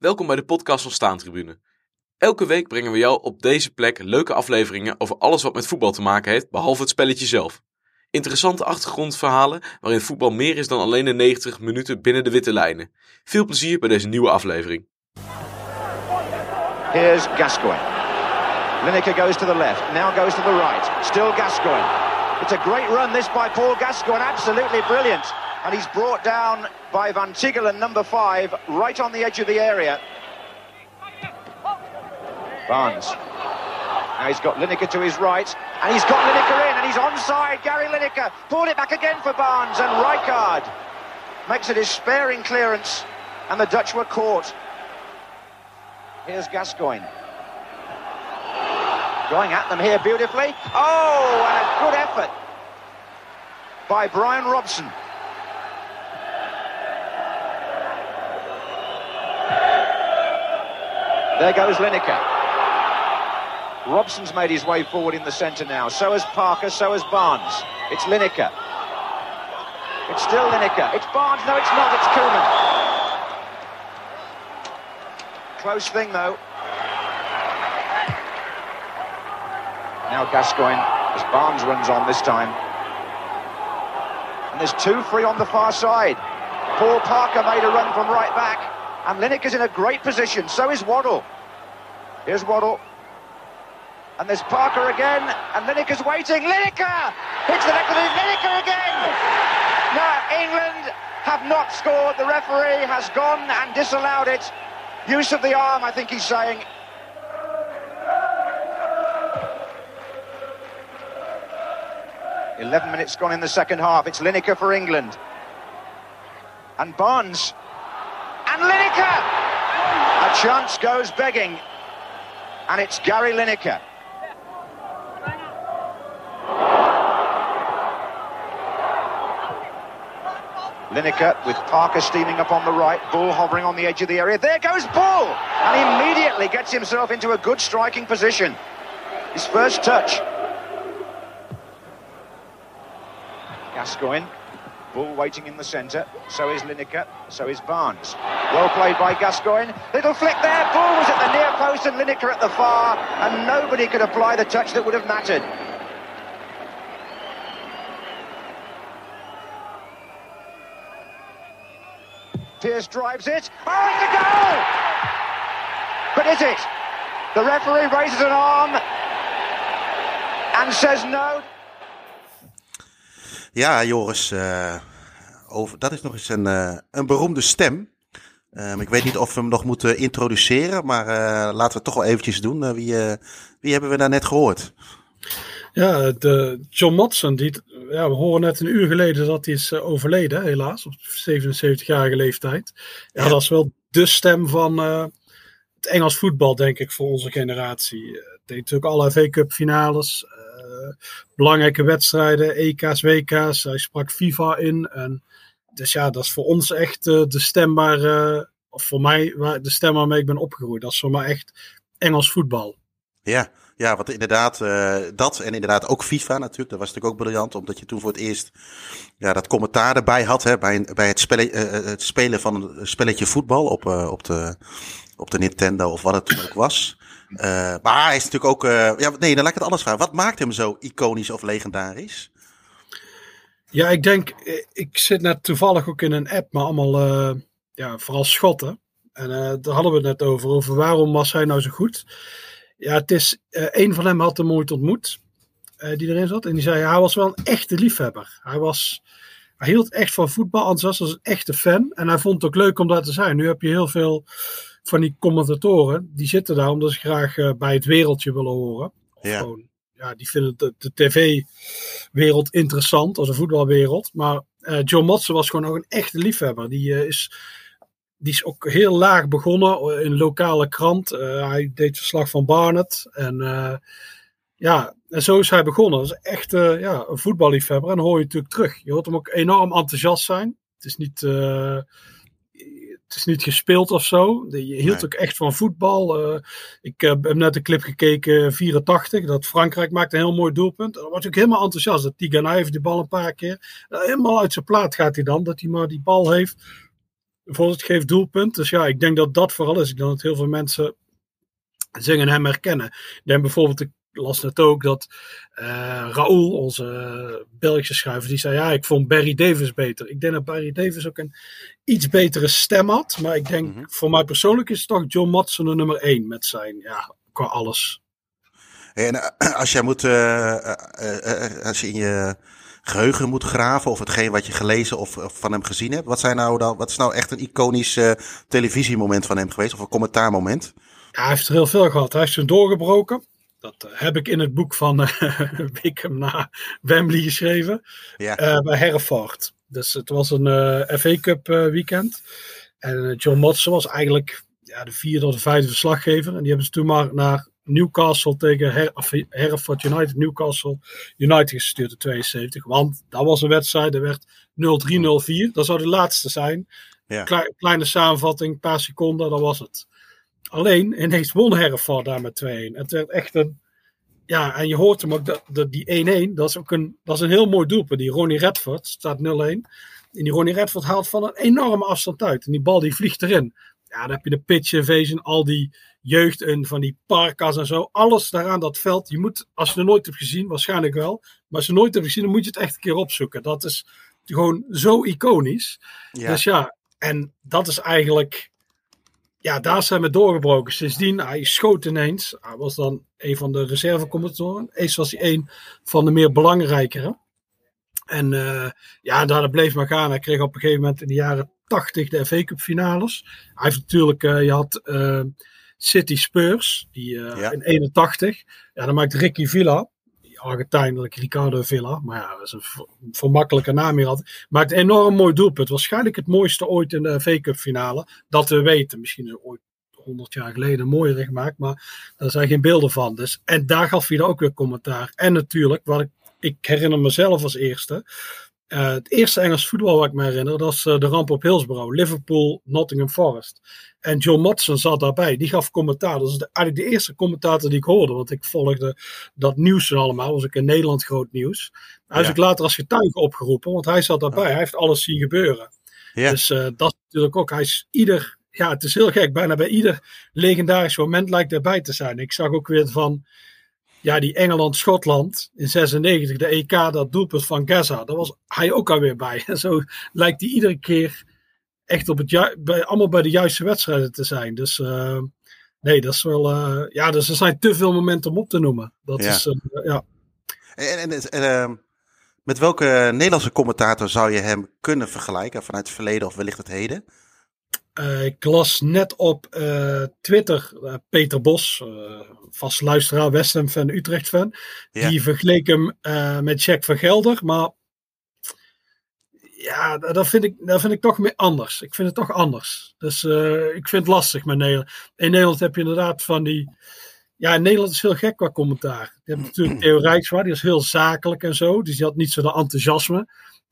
Welkom bij de podcast van Staantribune. Elke week brengen we jou op deze plek leuke afleveringen over alles wat met voetbal te maken heeft, behalve het spelletje zelf. Interessante achtergrondverhalen waarin voetbal meer is dan alleen de 90 minuten binnen de witte lijnen. Veel plezier bij deze nieuwe aflevering. Here's Gascoigne. Lineker goes to the left, now goes to the right. Still Gascoigne. It's a great run this by Paul Gascoigne, absolutely brilliant. And he's brought down by Van Tigelen, number five, right on the edge of the area. Barnes. Now he's got Lineker to his right, and he's got Lineker in, and he's onside. Gary Lineker pulled it back again for Barnes, and Rijkaard makes a despairing clearance, and the Dutch were caught. Here's Gascoigne. Going at them here beautifully. Oh, and a good effort by Brian Robson. There goes Lineker. Robson's made his way forward in the centre now. So has Parker, so has Barnes. It's Lineker. It's still Lineker. It's Barnes. No, it's not. It's Koeman. Close thing, though. Now Gascoigne, as Barnes runs on this time. And there's two free on the far side. Paul Parker made a run from right back. And Lineker's in a great position. So is Waddle. Here's Waddle. And there's Parker again. And Lineker's waiting. Lineker! Hits the neck of the Lineker again! Now, England have not scored. The referee has gone and disallowed it. Use of the arm, I think he's saying. Eleven minutes gone in the second half. It's Lineker for England. And Barnes. And Lineker! A chance goes begging. And it's Gary Lineker. Lineker with Parker steaming up on the right, Bull hovering on the edge of the area. There goes Bull! And immediately gets himself into a good striking position. His first touch. Gascoigne. Bull waiting in the centre. So is Lineker. So is Barnes. Well played by Gascoigne. Little flick there. Bull was at the near post and Lineker at the far. And nobody could apply the touch that would have mattered. Pierce drives it. Oh, it's a goal! But is it? The referee raises an arm and says no. Ja, Joris, uh, over, dat is nog eens een, uh, een beroemde stem. Um, ik weet niet of we hem nog moeten introduceren, maar uh, laten we het toch wel eventjes doen. wie, wie hebben we daar net gehoord? Ja, de John Matson, die, ja, we horen net een uur geleden dat hij is overleden, helaas, op 77-jarige leeftijd. Ja, ja, dat is wel de stem van het Engels voetbal, denk ik, voor onze generatie. Deed natuurlijk alle FA Cup finales, belangrijke wedstrijden, EK's, WK's. Hij sprak FIFA in. En, dus ja, dat is voor ons echt uh, de stem waar, of voor mij, waar, de stem waarmee ik ben opgegroeid. Dat is voor mij echt Engels voetbal. Ja, ja, want inderdaad, uh, dat en inderdaad ook FIFA natuurlijk. Dat was natuurlijk ook briljant, omdat je toen voor het eerst ja, dat commentaar erbij had. Hè, bij, bij het, spelle, uh, het spelen van een spelletje voetbal op, op, de, op de Nintendo of wat het toen ook was. Maar hij is natuurlijk ook. ja, nee, dan laat ik het anders vragen. Wat maakt hem zo iconisch of legendarisch? Ja, ik denk, ik zit net toevallig ook in een app, maar allemaal, ja, vooral schotten. En daar hadden we het net over, over waarom was hij nou zo goed. Ja, het is, een van hem had hem ooit ontmoet, die erin zat. En die zei, hij was wel een echte liefhebber. Hij, was, hij hield echt van voetbal, enthousiast was een echte fan. En hij vond het ook leuk om daar te zijn. Nu heb je heel veel van die commentatoren, die zitten daar omdat ze graag uh, bij het wereldje willen horen. Of ja. Gewoon, ja, die vinden de, de tv-wereld interessant, als een voetbalwereld. Maar John Motsen was gewoon ook een echte liefhebber. Die is die is ook heel laag begonnen in een lokale krant. Uh, hij deed verslag van Barnet. En uh, ja, en zo is hij begonnen. Dat is echt uh, ja, een voetballiefhebber. En dan hoor je natuurlijk terug. Je hoort hem ook enorm enthousiast zijn. Het is niet, het is niet gespeeld of zo. Je hield nee. ook echt van voetbal. ik heb net een clip gekeken, 84. Dat Frankrijk maakte een heel mooi doelpunt. Dan was ik helemaal enthousiast. Dat Tigana heeft die bal een paar keer. helemaal uit zijn plaat gaat hij dan. Dat hij maar die bal heeft voor het geeft doelpunt. Dus ja, ik denk dat dat vooral is. Ik denk dat heel veel mensen zingen hem herkennen. Ik denk bijvoorbeeld, ik las net ook dat uh, Raoul, onze Belgische schrijver, die zei ja, ik vond Barry Davis beter. Ik denk dat Barry Davis ook een iets betere stem had. Maar ik denk, Mhm. voor mij persoonlijk is het toch John Matson de nummer één met zijn, ja, qua alles. En eh, als jij moet, eh, als je in je geheugen moet graven of hetgeen wat je gelezen of, of van hem gezien hebt, wat, zijn nou dan, wat is nou echt een iconisch televisiemoment van hem geweest of een commentaarmoment? Ja, hij heeft er heel veel gehad. Hij heeft zijn doorgebroken. Dat eh, heb ik in het boek van Wickham na Wembley geschreven. Ja. eh, bij Hereford. Dus het was een eh, FA Cup eh, weekend. En eh, John Motsen was eigenlijk ja, de vierde of de vijfde verslaggever. En die hebben ze toen maar naar Newcastle tegen Her Hereford United, Newcastle United gestuurd in 72. Want dat was een wedstrijd, er werd 0-3-0-4. Dat zou de laatste zijn. Ja. Klei- kleine samenvatting, een paar seconden, dat was het. Alleen, ineens won Hereford daar met 2-1. Het werd echt een... Ja, en je hoort hem ook, dat, dat die 1-1, dat is ook een, dat is een heel mooi doelpunt. Die Ronnie Redford staat 0-1. En die Ronnie Redford haalt van een enorme afstand uit. En die bal die vliegt erin. Ja, dan heb je de pitch invasion, al die jeugd en van die parkas en zo. Alles daaraan dat veld. Je moet, als je het nooit hebt gezien, waarschijnlijk wel. Maar als je het nooit hebt gezien, dan moet je het echt een keer opzoeken. Dat is gewoon zo iconisch. Ja. Dus ja, en dat is eigenlijk. Ja, daar zijn we doorgebroken. Sindsdien, hij schoot ineens. Hij was dan een van de reservecommentatoren. Eens was hij een van de meer belangrijkere. En eh, ja, daarna bleef maar gaan. Hij kreeg op een gegeven moment in de jaren 80 de FA Cup finales. Hij heeft natuurlijk, eh, je had eh, City Spurs, die Ja. in 81. Ja, dan maakt Ricky Villa, Argentijnlijk Ricardo Villa, maar ja, dat is een ver- vermakkelijke naam hier had. Maakt enorm mooi doelpunt. Waarschijnlijk het mooiste ooit in de FA Cup finale. Dat we weten. Misschien ooit 100 jaar geleden mooier gemaakt, maar daar zijn geen beelden van. Dus, en daar gaf hij ook weer commentaar. En natuurlijk, wat ik, ik herinner mezelf als eerste. Eh, het eerste Engels voetbal wat ik me herinner, dat is eh, de ramp op Hillsborough. Liverpool, Nottingham Forest. En John Motson zat daarbij. Die gaf commentaar. Dat is de, eigenlijk de eerste commentator die ik hoorde. Want ik volgde dat nieuws en allemaal. Was ook in Nederland groot nieuws. Hij is Ja. ook later als getuige opgeroepen. Want hij zat daarbij. Hij heeft alles zien gebeuren. Ja. Dus eh, dat is natuurlijk ook. Hij is ieder. Ja, het is heel gek. Bijna bij ieder legendarisch moment lijkt erbij te zijn. Ik zag ook weer van. Ja, die Engeland-Schotland in 96, de EK, dat doelpunt van Gaza. Daar was hij ook alweer bij. En zo lijkt hij iedere keer echt op het ju- bij, allemaal bij de juiste wedstrijden te zijn. Dus eh, nee, dat is wel. eh, ja, dus er zijn te veel momenten om op te noemen. Dat Ja. is. eh, ja. En, en, en, ehm, met welke Nederlandse commentator zou je hem kunnen vergelijken vanuit het verleden of wellicht het heden? Eh, ik las net op eh, Twitter eh, Peter Bos, vast luisteraar, West Ham fan, Utrecht fan. Ja. Die vergeleek hem met Jack van Gelder. Maar ja, dat vind, ik, dat vind ik toch meer anders. Ik vind het toch anders. Dus ik vind het lastig met Nederland. In Nederland heb je inderdaad van die... Ja, in Nederland is heel gek qua commentaar. Je hebt natuurlijk Theo Rijkswaard, die is heel zakelijk en zo. Dus die had niet zo de enthousiasme.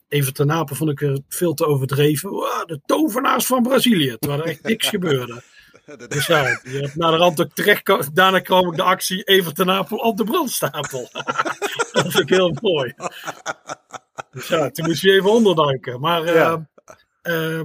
Even ten Napel vond ik er veel te overdreven. Wow, de tovenaars van Brazilië. Terwijl er echt niks gebeurde. Dus ja, je hebt naar de rand ook terecht. Daarna kwam ik de actie Even ten Napel op de brandstapel. dat vind ik heel mooi. Dus ja, toen moest je even onderduiken. Maar eh, Ja. eh,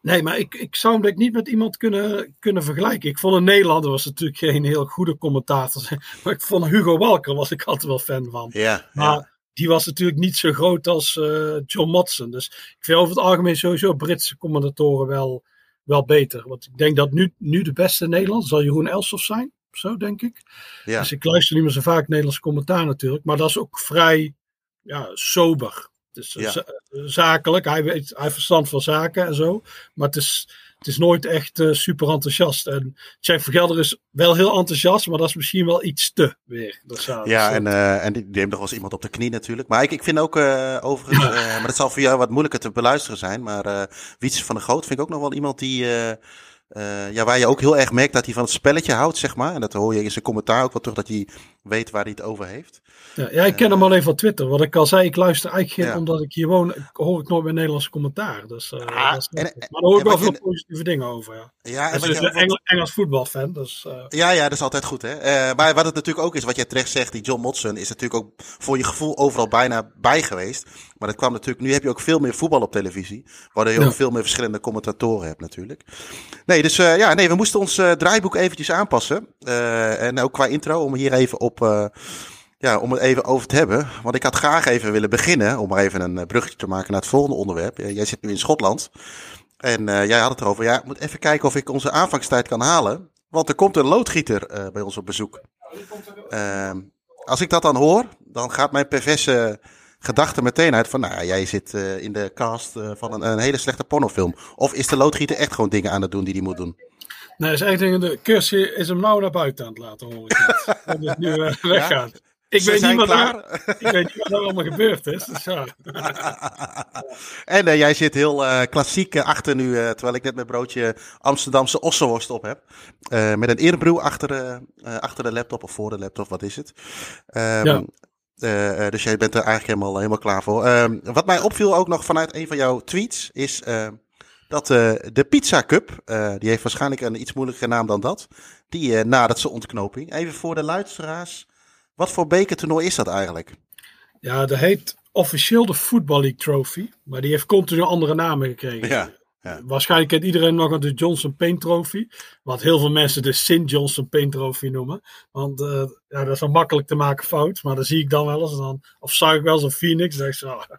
nee, maar ik, ik zou hem denk ik niet met iemand kunnen, kunnen vergelijken. Ik vond een Nederlander was natuurlijk geen heel goede commentator. Maar ik vond Hugo Walker was ik altijd wel fan van. Ja, Maar ja. Die was natuurlijk niet zo groot als eh, John Motson. Dus ik vind over het algemeen sowieso Britse commentatoren wel, wel beter. Want ik denk dat nu, nu de beste Nederlander zal Jeroen Elsof zijn. Zo denk ik. ja. Dus ik luister niet meer zo vaak Nederlands commentaar natuurlijk. Maar dat is ook vrij ja, sober. Dus Ja. zakelijk. Hij, weet, hij heeft verstand van zaken en zo. Maar het is, het is nooit echt eh, super enthousiast. En Jack Vergelder is wel heel enthousiast. Maar dat is misschien wel iets te weer. Ja, dus, en, eh, en die neemt nog wel eens iemand op de knie natuurlijk. Maar ik, ik vind ook eh, overigens, maar dat zal voor jou wat moeilijker te beluisteren zijn. Maar eh Wietse van der Goot vind ik ook nog wel iemand die, ja, waar je ook heel erg merkt dat hij van het spelletje houdt, zeg maar. En dat hoor je in zijn commentaar ook wel terug, dat hij weet waar hij het over heeft. Ja, ja ik ken hem alleen van Twitter. Wat ik al zei, ik luister eigenlijk geen, omdat ik hier woon, hoor ik nooit meer Nederlandse commentaar. Dus, eh, Ah, dat is en- net- maar daar hoor ik wel veel positieve dingen over. Ja. Ja, en is dus je een ook- Engel- Engels voetbalfan. Dus, eh, Ja, ja, dat is altijd goed, hè. Eh, maar wat het natuurlijk ook is, wat jij terecht zegt, die John Motson is natuurlijk ook voor je gevoel overal bijna bij geweest. Maar dat kwam natuurlijk, nu heb je ook veel meer voetbal op televisie, waardoor je Ja. ook veel meer verschillende commentatoren hebt natuurlijk. Nee, dus eh, ja, nee, we moesten ons eh, draaiboek eventjes aanpassen. Eh, en ook qua intro, om hier even op, eh, ja, om het even over te hebben. Want ik had graag even willen beginnen, om maar even een eh, bruggetje te maken naar het volgende onderwerp. Jij zit nu in Schotland. En eh, jij had het erover, ja, ik moet even kijken of ik onze aanvangstijd kan halen. Want er komt een loodgieter bij ons op bezoek. Ehm, als ik dat dan hoor, dan gaat mijn perverse gedachte meteen uit van, nou jij zit in de cast van een, een hele slechte pornofilm. Of is de loodgieter echt gewoon dingen aan het doen die hij moet doen? Nee, is eigenlijk de cursus is hem nou naar buiten aan het laten horen. Dat is nu eh, weggaan. Ik weet, niet wat er, ik weet niet wat er allemaal gebeurd is. Dus ja. en eh, jij zit heel eh, klassiek achter nu, terwijl ik net mijn broodje Amsterdamse ossenworst op heb. Met een eerbrew achter, de, achter de laptop of voor de laptop, wat is het? Ehm, Ja. dus jij bent er eigenlijk helemaal, helemaal klaar voor. Ehm, wat mij opviel ook nog vanuit een van jouw tweets is dat eh, de Pizza Cup, eh, die heeft waarschijnlijk een iets moeilijker naam dan dat, die eh nadert zijn ontknoping. Even voor de luisteraars, wat voor bekertoernooi is dat eigenlijk? ja, dat heet officieel de Football League Trophy. Maar die heeft continu andere namen gekregen. Ja, ja. Waarschijnlijk kent iedereen nog de Johnson Paint Trophy. Wat heel veel mensen de St. Johnson Paint Trophy noemen. Want ja, dat is een makkelijk te maken fout. Maar dan zie ik dan wel eens. Dan, of zag ik wel eens een Phoenix. Dan denk ik zo.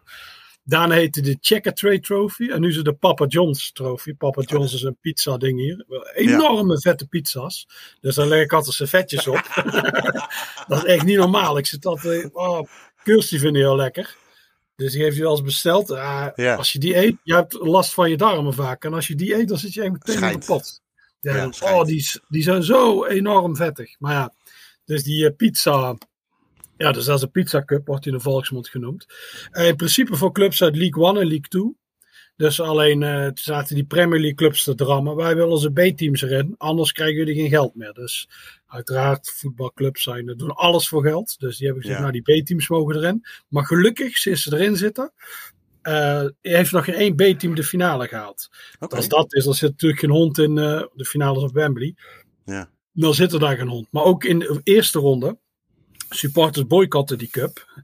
Daarna heette de Checker Trade Trophy. En nu is het de Papa John's Trophy. Papa John's is een pizza ding hier. Enorme vette pizza's. Dus daar leg ik altijd servetjes op. dat is echt niet normaal. Ik zit altijd... Oh, Kurs die vind ik heel lekker. Dus die heeft hij wel eens besteld. Ah, Ja. Als je die eet, je hebt last van je darmen vaak. En als je die eet, dan zit je echt meteen in de pot. Ja, oh, die zijn zo enorm vettig. Maar ja, dus die eh, pizza. Ja, dus dat is een pizza cup, wordt in de volksmond genoemd. Eh, in principe voor clubs uit League 1 en League 2. Dus alleen eh, zaten die Premier League clubs te drammen. Wij willen onze B-teams erin, anders krijgen jullie geen geld meer. Dus uiteraard, voetbalclubs zijn, eh, doen alles voor geld. Dus die hebben gezegd, Ja. nou die B-teams mogen erin. Maar gelukkig, sinds ze erin zitten, heeft nog geen één B-team de finale gehaald. Als dat is, dan zit natuurlijk geen hond in de finales op Wembley. Ja. Dan zit er daar geen hond. Maar ook in de eerste ronde, supporters boycotten die cup.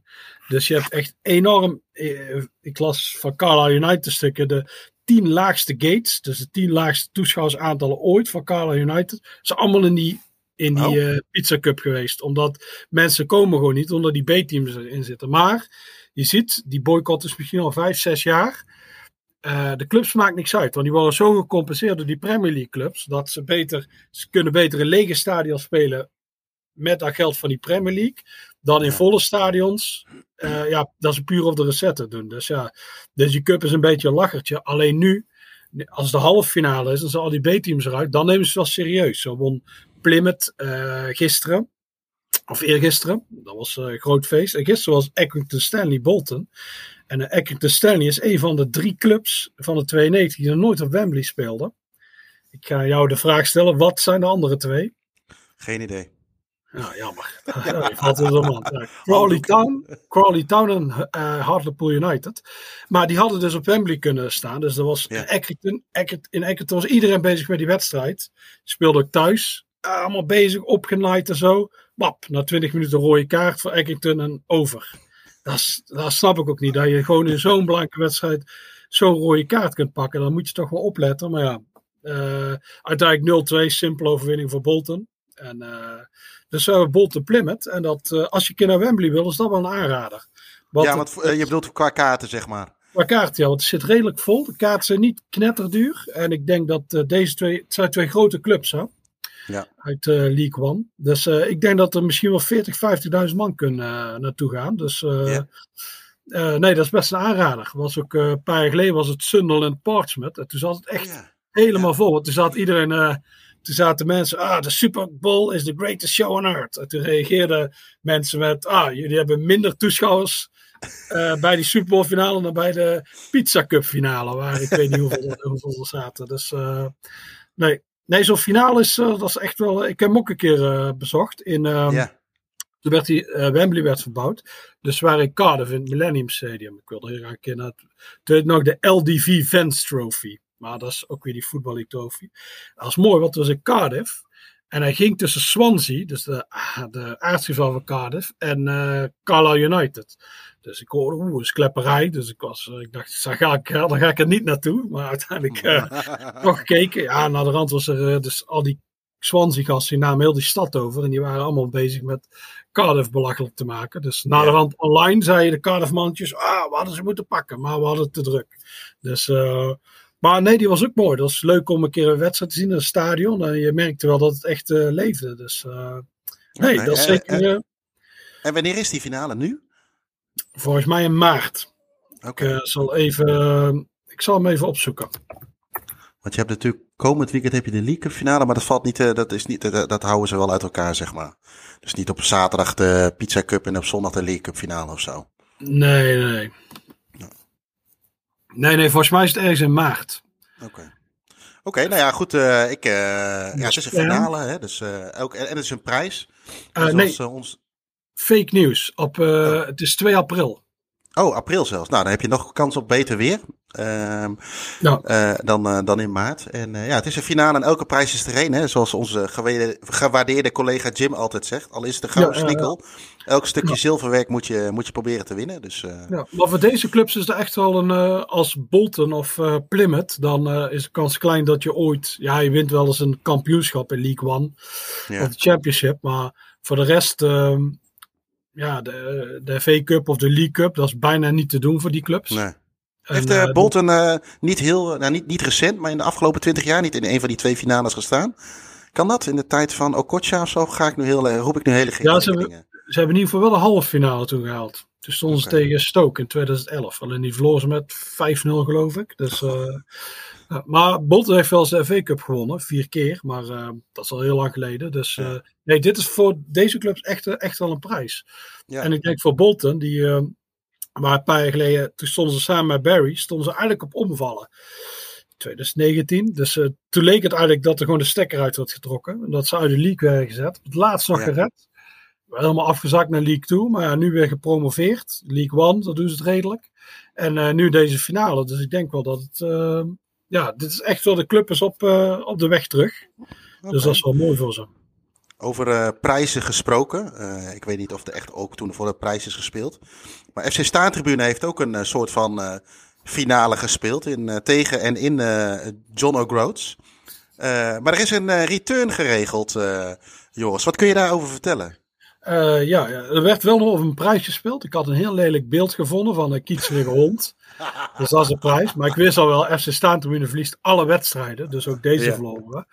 Dus je hebt echt enorm, eh, ik las van Carlisle United stukken, de tien laagste gates, dus de tien laagste toeschouwersaantallen ooit van Carlisle United, zijn allemaal in die, in die Oh. eh, pizza cup geweest. Omdat mensen komen gewoon niet, omdat die B-teams erin zitten. Maar je ziet, die boycott is misschien al vijf, zes jaar. Eh, de clubs maakt niks uit, want die worden zo gecompenseerd door die Premier League clubs, dat ze beter, ze kunnen beter in lege stadions spelen met dat geld van die Premier League, dan in volle stadions. Eh, ja, dat ze puur op de recette doen. Dus ja, dus die cup is een beetje een lachertje. Alleen nu, als de halve finale is, dan zijn al die B-teams eruit, dan nemen ze het wel serieus. Zo won Plymouth eh, gisteren, of eergisteren, dat was eh, een groot feest. En gisteren was Accrington Stanley Bolton. En Accrington Stanley is een van de drie clubs van de 92 die nog nooit op Wembley speelden. Ik ga jou de vraag stellen, wat zijn de andere twee? Geen idee. Ja, jammer. Ja, valt mand. Ja, Crawley Town, Crawley Town en eh, Hartlepool United. Maar die hadden dus op Wembley kunnen staan. Dus er was Ja. In Accrington was iedereen bezig met die wedstrijd. Speelde ook thuis. Eh, allemaal bezig, opgenaaid en zo. Wap, na 20 minuten rode kaart voor Accrington en over. Dat, dat snap ik ook niet. Dat je gewoon in zo'n belangrijke wedstrijd zo'n rode kaart kunt pakken. Dan moet je toch wel opletten. Maar ja, eh, uiteindelijk 0-2, simpele overwinning voor Bolton. En, eh, dus we hebben Bolton Plymouth. En dat, eh, als je een keer naar Wembley wil, is dat wel een aanrader. Want ja, want eh, je bedoelt qua kaarten, zeg maar. Qua kaarten, ja, want het zit redelijk vol. De kaarten zijn niet knetterduur. En ik denk dat eh, deze twee, het zijn twee grote clubs hè, Ja. uit eh, League One. Dus eh, ik denk dat er misschien wel 40, 50.000 man kunnen eh, naartoe gaan. Dus eh, Ja. eh, nee, dat is best een aanrader. Was ook, eh, een paar jaar geleden was het Sunderland Portsmouth. En toen zat het echt Ja. helemaal vol. Want toen zat iedereen, eh, toen zaten mensen, ah, de Super Bowl is the greatest show on earth. En toen reageerden mensen met, ah, jullie hebben minder toeschouwers eh, bij die Super Bowl finale dan bij de Pizza Cup finale, waar ik weet niet hoeveel, hoeveel er zaten. Dus eh, nee, nee zo'n finale is, eh, dat is echt wel, ik heb hem ook een keer bezocht in, ehm, ja. Toen werd die, uh, Wembley werd verbouwd. Dus waar in Cardiff in het Millennium Stadium. Ik wilde graag een keer naar. Toen nog de LDV Vance Trophy. Maar dat is ook weer die Trophy. Dat was mooi, want het was in Cardiff. En hij ging tussen Swansea, dus de, de aardsrivaal van Cardiff, en uh, Carlisle United. Dus ik hoorde, oeh, een klepperij. Dus ik, was, ik dacht, daar ga ik, daar ga ik er niet naartoe. Maar uiteindelijk uh, nog gekeken. Ja, naar de rand was er dus al die Swansea-gasten, die namen heel die stad over. En die waren allemaal bezig met Cardiff belachelijk te maken. Dus na de rand online zeiden de Cardiff-mannetjes, ah, we hadden ze moeten pakken. Maar we hadden het te druk. Dus... Maar nee, die was ook mooi. Dat was leuk om een keer een wedstrijd te zien in het stadion. En je merkte wel dat het echt uh, leefde. Dus uh, nee, okay. dat is zeker... En, wanneer is die finale nu? Volgens mij in maart. Okay. Ik, zal even, ik zal hem even opzoeken. Want je hebt natuurlijk komend weekend heb je de League finale, maar dat valt niet, dat is niet, dat, dat, houden ze wel uit elkaar, zeg maar. Dus niet op zaterdag de Pizza Cup en op zondag de League Cup finale of zo. Nee, nee. Nee, nee, volgens mij is het ergens in maart. Oké. Okay. Oké, nou ja, goed. Uh, ik, uh, ja, het is een finale, hè, dus, uh, ook, en, en het is een prijs. Dus nee, ons... fake nieuws. Op, oh. Het is 2 april. Oh, april zelfs. Nou, dan heb je nog kans op beter weer. Ja. uh, dan, uh, dan in maart. En uh, ja, het is een finale en elke prijs is er één. Hè? Zoals onze gewaardeerde collega Jim altijd zegt. Al is het een gouden ja, snikkel. Elk stukje zilverwerk moet je, moet je proberen te winnen. Dus, ja, maar voor deze clubs is er echt wel een... als Bolton of Plymouth, dan is de kans klein dat je ooit... Ja, je wint wel eens een kampioenschap in League One. Of de Championship. Maar voor de rest... Ehm, ja, de, de FA Cup of de League Cup, dat is bijna niet te doen voor die clubs. Nee. Heeft uh, Bolton uh, niet heel, nou niet, niet recent, maar in de afgelopen twintig jaar niet in een van die twee finales gestaan? Kan dat in de tijd van Okocha of zo? Ga ik nu heel, roep ik nu hele gekke ja, ze dingen? Hebben, ze hebben in ieder geval wel de halve finale toen gehaald. Toen stonden okay. ze tegen Stoke in 2011. Alleen die verloren ze met 5-0 geloof ik. Dus, uh, ja, maar Bolton heeft wel eens de FA Cup gewonnen, vier keer. Maar dat is al heel lang geleden. Dus ja. nee, dit is voor deze clubs echt, echt wel een prijs. Ja. En ik denk voor Bolton, die maar een paar jaar geleden, toen stonden ze samen met Barry, stonden ze eigenlijk op omvallen. 2019. Dus uh, toen leek het eigenlijk dat er gewoon de stekker uit werd getrokken. En dat ze uit de league werden gezet. Het laatst nog ja. gered. Helemaal afgezakt naar League 2. Maar ja, nu weer gepromoveerd. League 1, dat doen ze het redelijk. En uh, nu deze finale. Dus ik denk wel dat het... Uh, ja, dit is echt wel de club is op, op de weg terug. Okay. Dus dat is wel mooi voor ze. Over uh, prijzen gesproken. Uh, ik weet niet of er echt ook toen voor de prijs is gespeeld. Maar FC Staantribune heeft ook een uh, soort van finale gespeeld. In, tegen en in John O'Groats. maar er is een return geregeld, Joris. Wat kun je daarover vertellen? Ja, ja, er werd wel nog over een prijs gespeeld. Ik had een heel lelijk beeld gevonden van een kietserige hond. Dus dat is een prijs. Maar ik wist al wel, FC Staantribune verliest alle wedstrijden. Dus ook deze ja. verloren.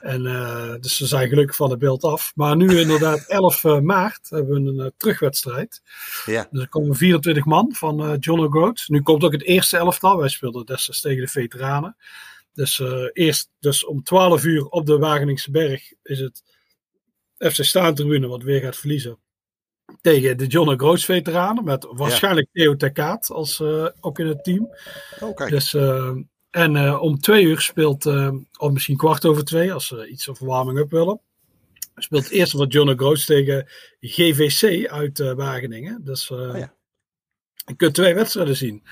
En uh, dus ze zijn gelukkig van het beeld af. Maar nu inderdaad 11 uh, maart hebben we een uh, terugwedstrijd. Ja. Dus er komen 24 man van John O'Groats. Nu komt ook het eerste elftal. Wij speelden destijds tegen de veteranen. Dus eerst dus om 12 uur op de Wageningse Berg is het FC Staantribune wat weer gaat verliezen. Tegen de John O'Groats veteranen. Met waarschijnlijk ja. Theo als ook in het team. Oh, kijk. Dus en uh, om twee uur speelt, of misschien kwart over twee, als ze iets of warming-up willen, speelt het eerste van John Groot tegen GVC uit Wageningen. Dus oh, ja. je kunt twee wedstrijden zien.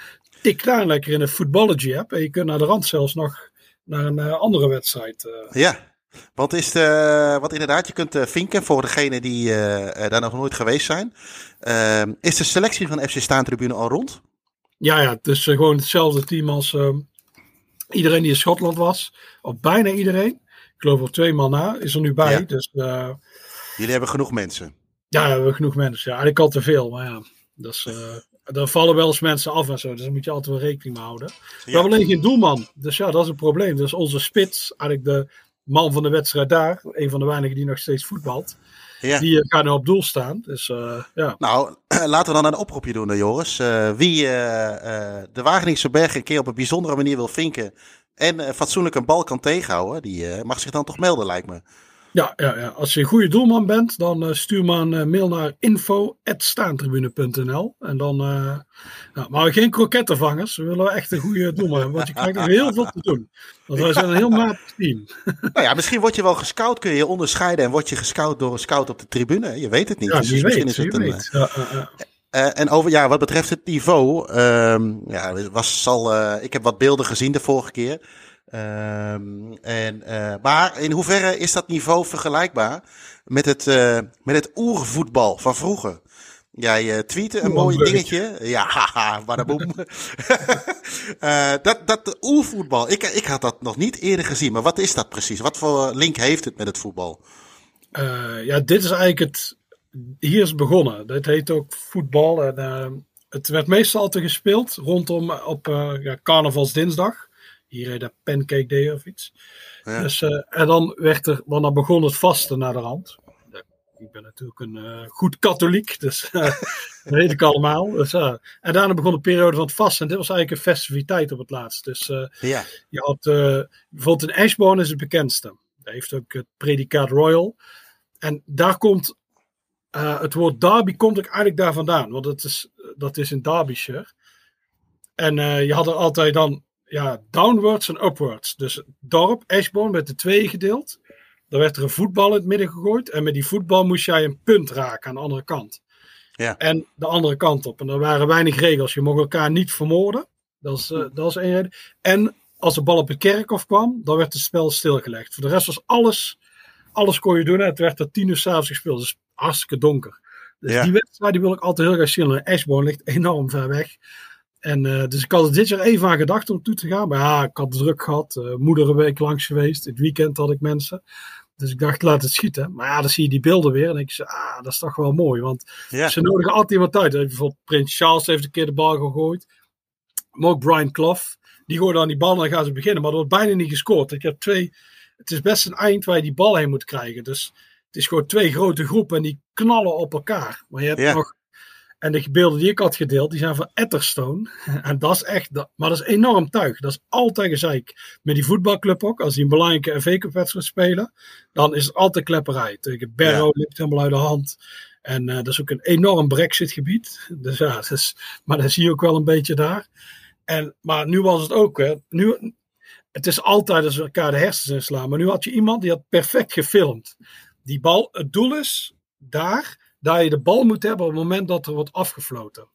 Tik daar lekker in de Footballogy app en je kunt naar de rand zelfs nog naar een andere wedstrijd. Ja, wat is de, wat inderdaad, je kunt vinken voor degenen die daar nog nooit geweest zijn. Ehm, is de selectie van FC Staantribune al rond? Ja, ja, het is gewoon hetzelfde team als ehm, Iedereen die in Schotland was, of bijna iedereen, ik geloof wel twee man na, is er nu bij. Ja. Dus, uh, Jullie hebben genoeg mensen? Ja, we hebben genoeg mensen. Ja, eigenlijk al te veel, maar ja. Dus, uh, er vallen wel eens mensen af en zo, dus daar moet je altijd wel rekening mee houden. We hebben alleen geen doelman, dus ja, dat is een probleem. Dus onze spits, eigenlijk de man van de wedstrijd daar, een van de weinigen die nog steeds voetbalt. Ja. Die uh, gaat nu op doel staan. Dus, uh, ja. Nou, laten we dan een oproepje doen, Joris. Uh, wie de Wageningse Berg een keer op een bijzondere manier wil vinken. en fatsoenlijk een bal kan tegenhouden. die mag zich dan toch melden, lijkt me. Ja, ja, ja, als je een goede doelman bent, dan uh, stuur maar een uh, mail naar info.staantribune.nl. En dan, uh, nou, maar geen krokettenvangers. We willen echt een goede doelman hebben, want je krijgt nog heel veel te doen. Want wij zijn een heel matig team. nou ja, misschien word je wel gescout, kun je je onderscheiden en word je gescout door een scout op de tribune. Je weet het niet. Ja, dus wie misschien weet, is het een, weet. Ja. Uh, en over, ja, wat betreft het niveau. Um, ja, was al, uh, ik heb wat beelden gezien de vorige keer. Um, en, uh, maar in hoeverre is dat niveau vergelijkbaar met het, met het oervoetbal van vroeger? Jij tweette een mooi dingetje. Ja, haha, badaboom. dat, dat oervoetbal, ik, ik had dat nog niet eerder gezien. Maar wat is dat precies? Wat voor link heeft het met het voetbal? ja, dit is eigenlijk het, hier is begonnen. Dit heet ook voetbal. En, uh, het werd meestal altijd gespeeld rondom op uh, ja, carnavalsdinsdag. Hier heet dat Pancake Day of iets. Ja. Dus, uh, en dan werd er, dan begon het vasten naar de rand. Ik ben natuurlijk een goed katholiek, dus dat weet ik allemaal. Dus, en daarna begon de periode van het vasten. En dit was eigenlijk een festiviteit op het laatst. Dus ja. je had bijvoorbeeld in Ashbourne is het bekendste. Daar heeft ook het predicaat Royal. En daar komt uh, het woord derby komt ook eigenlijk daar vandaan, want het is, dat is in Derbyshire. En uh, je had er altijd dan ja, downwards en upwards. Dus dorp, Ashbourne, werd de twee gedeeld. Dan werd er een voetbal in het midden gegooid. En met die voetbal moest jij een punt raken aan de andere kant. Ja. En de andere kant op. En er waren weinig regels. Je mocht elkaar niet vermoorden. Dat is, uh, dat is één reden. En als de bal op het kerkhof kwam, dan werd het spel stilgelegd. Voor de rest was alles, alles kon je doen. Het werd tot tien uur s'avonds gespeeld. Dus hartstikke donker. Dus Ja. die wedstrijd die wil ik altijd heel graag zien. En Ashbourne ligt enorm ver weg. En eh, dus ik had er dit jaar even aan gedacht om toe te gaan. Maar ja, ik had het druk gehad. eh moeder een week langs geweest. Het weekend had ik mensen. Dus ik dacht, laat het schieten. Maar ja, dan zie je die beelden weer. En ik zei, ah, dat is toch wel mooi. Want Ja. ze nodigen altijd iemand uit. Bijvoorbeeld Prins Charles heeft een keer de bal gegooid. Maar ook Brian Clough. Die gooit dan die bal en dan gaan ze beginnen. Maar er wordt bijna niet gescoord. Ik heb twee... Het is best een eind waar je die bal heen moet krijgen. Dus het is gewoon twee grote groepen en die knallen op elkaar. Maar je hebt Ja. nog... En de beelden die ik had gedeeld, die zijn van Etterstone. En dat is echt... Maar dat is enorm tuig. Dat is altijd gezeik. Met die voetbalclub ook. Als die een belangrijke FA Cup wedstrijd spelen, dan is het altijd klepperij. Tegen Barrow liep het helemaal uit de hand. En eh, dat is ook een enorm brexit-gebied. Dus ja, dat is, maar dat zie je ook wel een beetje daar. En, maar nu was het ook, hè, nu, het is altijd als we elkaar de hersens inslaan. Maar nu had je iemand die had perfect gefilmd. Die bal, het doel is daar, dat je de bal moet hebben op het moment dat er wordt afgefloten.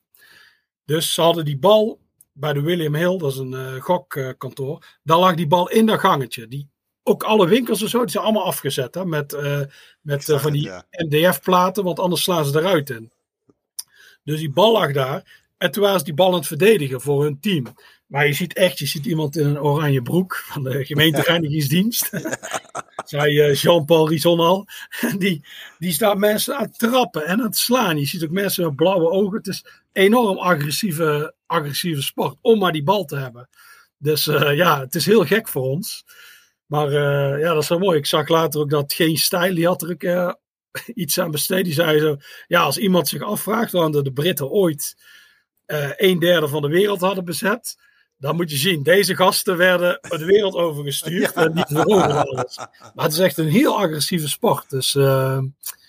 Dus ze hadden die bal bij de William Hill, dat is een eh, gokkantoor. daar lag die bal in dat gangetje. Die, ook alle winkels en zo, die zijn allemaal afgezet hè, met, eh, met eh, van die ja. MDF-platen, want anders slaan ze eruit in. Dus die bal lag daar. En toen waren ze die bal aan het verdedigen voor hun team. Maar je ziet echt, je ziet iemand in een oranje broek van de gemeentereinigingsdienst. Zei eh, Jean-Paul Rison al. En die, die staat mensen aan het trappen en aan het slaan. Je ziet ook mensen met blauwe ogen. Het is enorm agressieve, agressieve sport om maar die bal te hebben. Dus eh, ja, het is heel gek voor ons. Maar eh, ja, dat is wel mooi. Ik zag later ook dat Geen Stijl, die had er ook eh, iets aan besteed. Die zei zo, ja, als iemand zich afvraagt waarom de Britten ooit een derde van de wereld hadden bezet, dan moet je zien, deze gasten werden de wereld overgestuurd en niet veroverd alles. Maar het is echt een heel agressieve sport. Dus eh,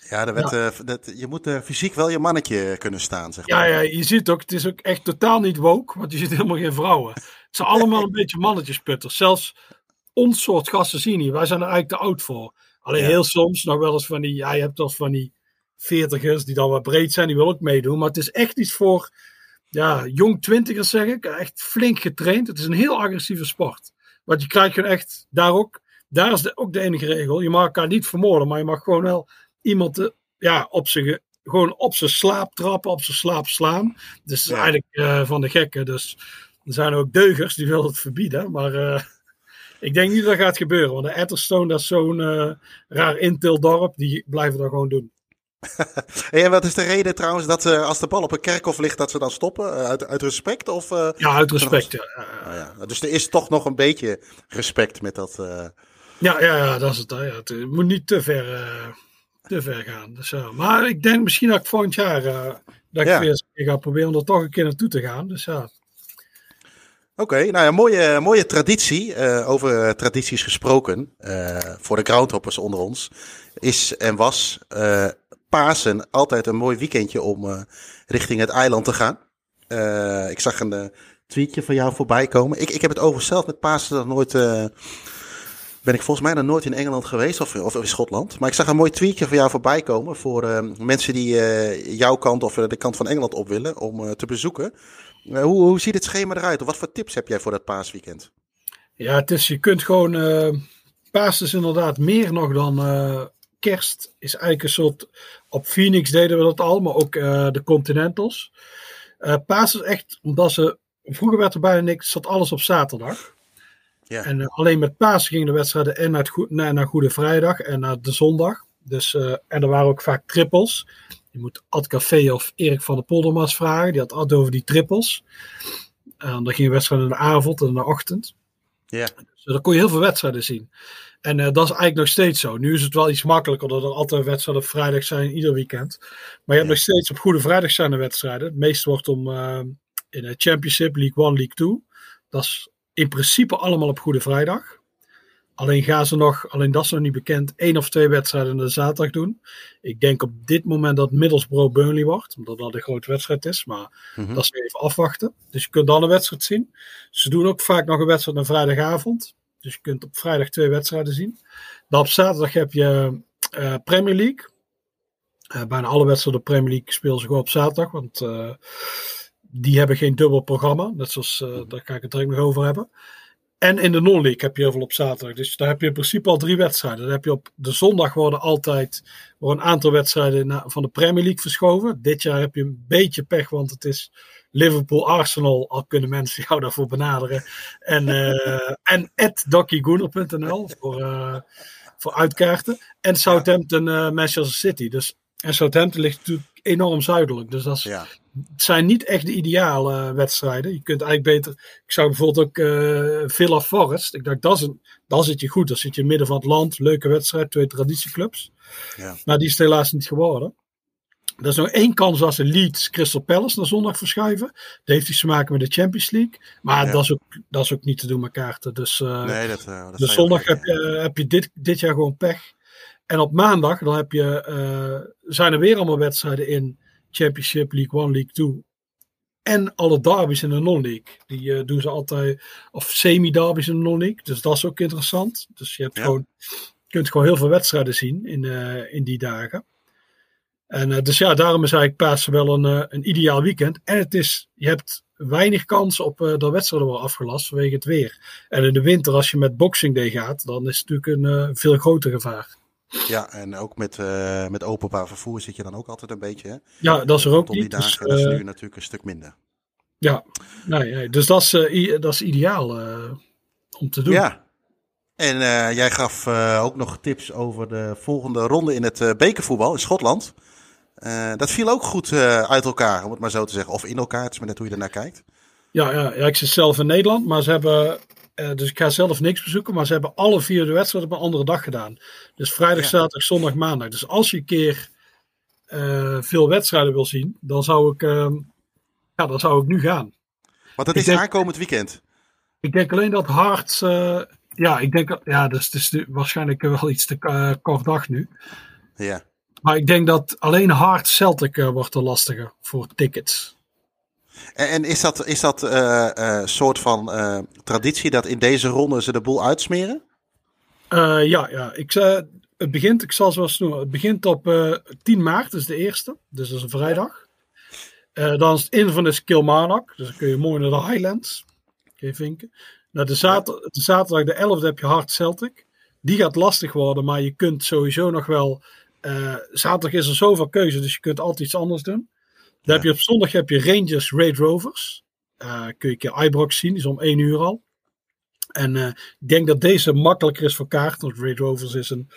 Ja, werd, eh, dat, je moet eh, fysiek wel je mannetje kunnen staan, zeg ja, maar. ja, je ziet ook, het is ook echt totaal niet woke, want je ziet helemaal geen vrouwen. Het zijn allemaal een beetje mannetjesputters. Zelfs ons soort gasten zien hier, wij zijn er eigenlijk te oud voor. Alleen Ja. heel soms nog wel eens van die, ja, je hebt wel eens van die veertigers die dan wat breed zijn, die willen ook meedoen. Maar het is echt iets voor, ja, jong twintigers zeg ik, echt flink getraind. Het is een heel agressieve sport. Want je krijgt gewoon echt, daar ook, daar is de, ook de enige regel. Je mag elkaar niet vermoorden, maar je mag gewoon wel iemand eh, ja, op zijn, gewoon op zijn slaap trappen, op zijn slaap slaan. Dus Ja. eigenlijk eh, van de gekken. Dus er zijn ook deugers die willen het verbieden. Maar eh, ik denk niet dat dat gaat gebeuren. Want de Etterstone, dat is zo'n eh, raar intildorp. Die blijven dat gewoon doen. Hey, en wat is de reden trouwens dat eh, als de bal op een kerkhof ligt, dat ze dan stoppen? Eh, uit, uit respect? Of, eh, Ja, uit respect. Ja, nou ja. Dus er is toch nog een beetje respect met dat. ja, ja, ja dat is het. Ja, het moet niet te ver, te ver gaan. Dus. Maar ik denk misschien dat ik volgend jaar... dat ik weer ga proberen om er toch een keer naartoe te gaan. Dus ja. Oké, nou ja, mooie, mooie traditie. Uh, over tradities gesproken. Uh, voor de groundhoppers onder ons. Is en was uh, Pasen altijd een mooi weekendje om richting het eiland te gaan. ik zag een tweetje van jou voorbij komen. Ik, ik heb het overigens zelf met Pasen nog nooit ben ik volgens mij nog nooit in Engeland geweest of, of in Schotland. Maar ik zag een mooi tweetje van jou voorbij komen voor mensen die jouw kant of de kant van Engeland op willen om te bezoeken. hoe, hoe ziet het schema eruit? Of wat voor tips heb jij voor dat paasweekend? Ja, het is, je kunt gewoon. paas is inderdaad meer nog dan kerst. Is eigenlijk een soort. Op Phoenix deden we dat al, maar ook de Continentals. paas is echt, omdat ze. Vroeger werd er bijna niks, zat alles op zaterdag. Ja. En uh, alleen met Pasen gingen de wedstrijden en naar, naar, naar, Goede Vrijdag en naar de zondag. Dus, en er waren ook vaak trippels. Je moet Ad Café of Erik van der Poldermas vragen. Die had altijd over die trippels. Dan gingen wedstrijden in de avond en in de ochtend. Ja. Dus dan kon je heel veel wedstrijden zien. En uh, dat is eigenlijk nog steeds zo. Nu is het wel iets makkelijker, dat er altijd wedstrijden op vrijdag zijn, ieder weekend. Maar je hebt nog steeds op Goede Vrijdag zijn er wedstrijden. Het meeste wordt om in de Championship, League 1, League 2. Dat is in principe allemaal op Goede Vrijdag. Alleen gaan ze nog, alleen dat is nog niet bekend, één of twee wedstrijden de zaterdag doen. Ik denk op dit moment dat Middlesbrough Burnley wordt, omdat dat een grote wedstrijd is. Maar mhm. dat is even afwachten. Dus je kunt dan een wedstrijd zien. Ze doen ook vaak nog een wedstrijd op vrijdagavond. Dus je kunt op vrijdag twee wedstrijden zien. Dan op zaterdag heb je uh, Premier League. Uh, bijna alle wedstrijden op Premier League spelen ze gewoon op zaterdag. Want uh, die hebben geen dubbel programma. Net zoals, uh, daar ga ik het direct nog over hebben. En in de non-league heb je heel veel op zaterdag. Dus daar heb je in principe al drie wedstrijden. Dan heb je op de zondag worden altijd worden een aantal wedstrijden van de Premier League verschoven. Dit jaar heb je een beetje pech, want het is Liverpool-Arsenal. Al kunnen mensen jou daarvoor benaderen. En, uh, en voor, uh, voor uitkaarten. En Southampton-Manchester City. Dus, en Southampton ligt natuurlijk enorm zuidelijk. Dus dat is, het zijn niet echt de ideale wedstrijden. Je kunt eigenlijk beter. Ik zou bijvoorbeeld ook uh, Villa Forest. Ik dacht, dat, is een, dat zit je goed. Dan zit je midden van het land. Leuke wedstrijd, twee traditieclubs. Ja. Maar die is het helaas niet geworden. Er is nog één kans als ze Leeds Crystal Palace naar zondag verschuiven. Dat heeft iets te maken met de Champions League. Maar dat, is ook, dat is ook niet te doen met kaarten. Dus, uh, nee, dat, uh, dat dus zondag heb je, heb je dit, dit jaar gewoon pech. En op maandag dan heb je, zijn er weer allemaal wedstrijden in Championship, League 1, League 2. En alle derbies in de non-league. Die uh, doen ze altijd, of semi-derbies in de non-league. Dus dat is ook interessant. Dus je hebt gewoon, kunt gewoon heel veel wedstrijden zien in, uh, in die dagen. En uh, dus ja, daarom is eigenlijk Pasen wel een, een ideaal weekend. En het is, je hebt weinig kans op dat wedstrijden worden afgelast vanwege het weer. En in de winter, als je met Boxing Day gaat, dan is het natuurlijk een veel groter gevaar. Ja, en ook met, uh, met openbaar vervoer zit je dan ook altijd een beetje. Hè? Ja, dat is er ook niet. Die dagen, dus, dat is nu natuurlijk een stuk minder. Ja, nee, nee. dus dat is, uh, dat is ideaal uh, om te doen. Ja. En jij gaf ook nog tips over de volgende ronde in het bekervoetbal in Schotland. dat viel ook goed uit elkaar, om het maar zo te zeggen. Of in elkaar, het is maar net hoe je ernaar kijkt. Ja, ja, ja, ik zit zelf in Nederland, maar ze hebben uh, dus ik ga zelf niks bezoeken, maar ze hebben alle vier de wedstrijden op een andere dag gedaan. Dus vrijdag, zaterdag, zondag, maandag. Dus als je een keer uh, veel wedstrijden wil zien, dan zou ik, uh, ja, dan zou ik nu gaan. Want het is denk, aankomend weekend. Ik denk alleen dat Hart, uh, ja, ik denk, ja, dus het is waarschijnlijk wel iets te kort dag nu. Ja. Maar ik denk dat alleen Hart Celtic wordt er lastiger voor tickets. En, is dat, is dat uh, uh, soort van uh, traditie dat in deze ronde ze de boel uitsmeren? ja, ja. Ik, het begint, ik zal zoals noemen, het begint op 10 maart, is de eerste. Dus dat is een vrijdag. dan is het in van de Kilmarnock, dus dan kun je mooi naar de Highlands. Kun vinken. Nou, de, zater, de zaterdag de 11e heb je Hart Celtic. Die gaat lastig worden, maar je kunt sowieso nog wel. zaterdag is er zoveel keuze, dus je kunt altijd iets anders doen. Dan heb je op zondag heb je Rangers Raid Rovers. Uh, kun je een keer Ibrox zien, is om 1 uur al. En uh, ik denk dat deze makkelijker is voor kaart, want Raid Rovers is een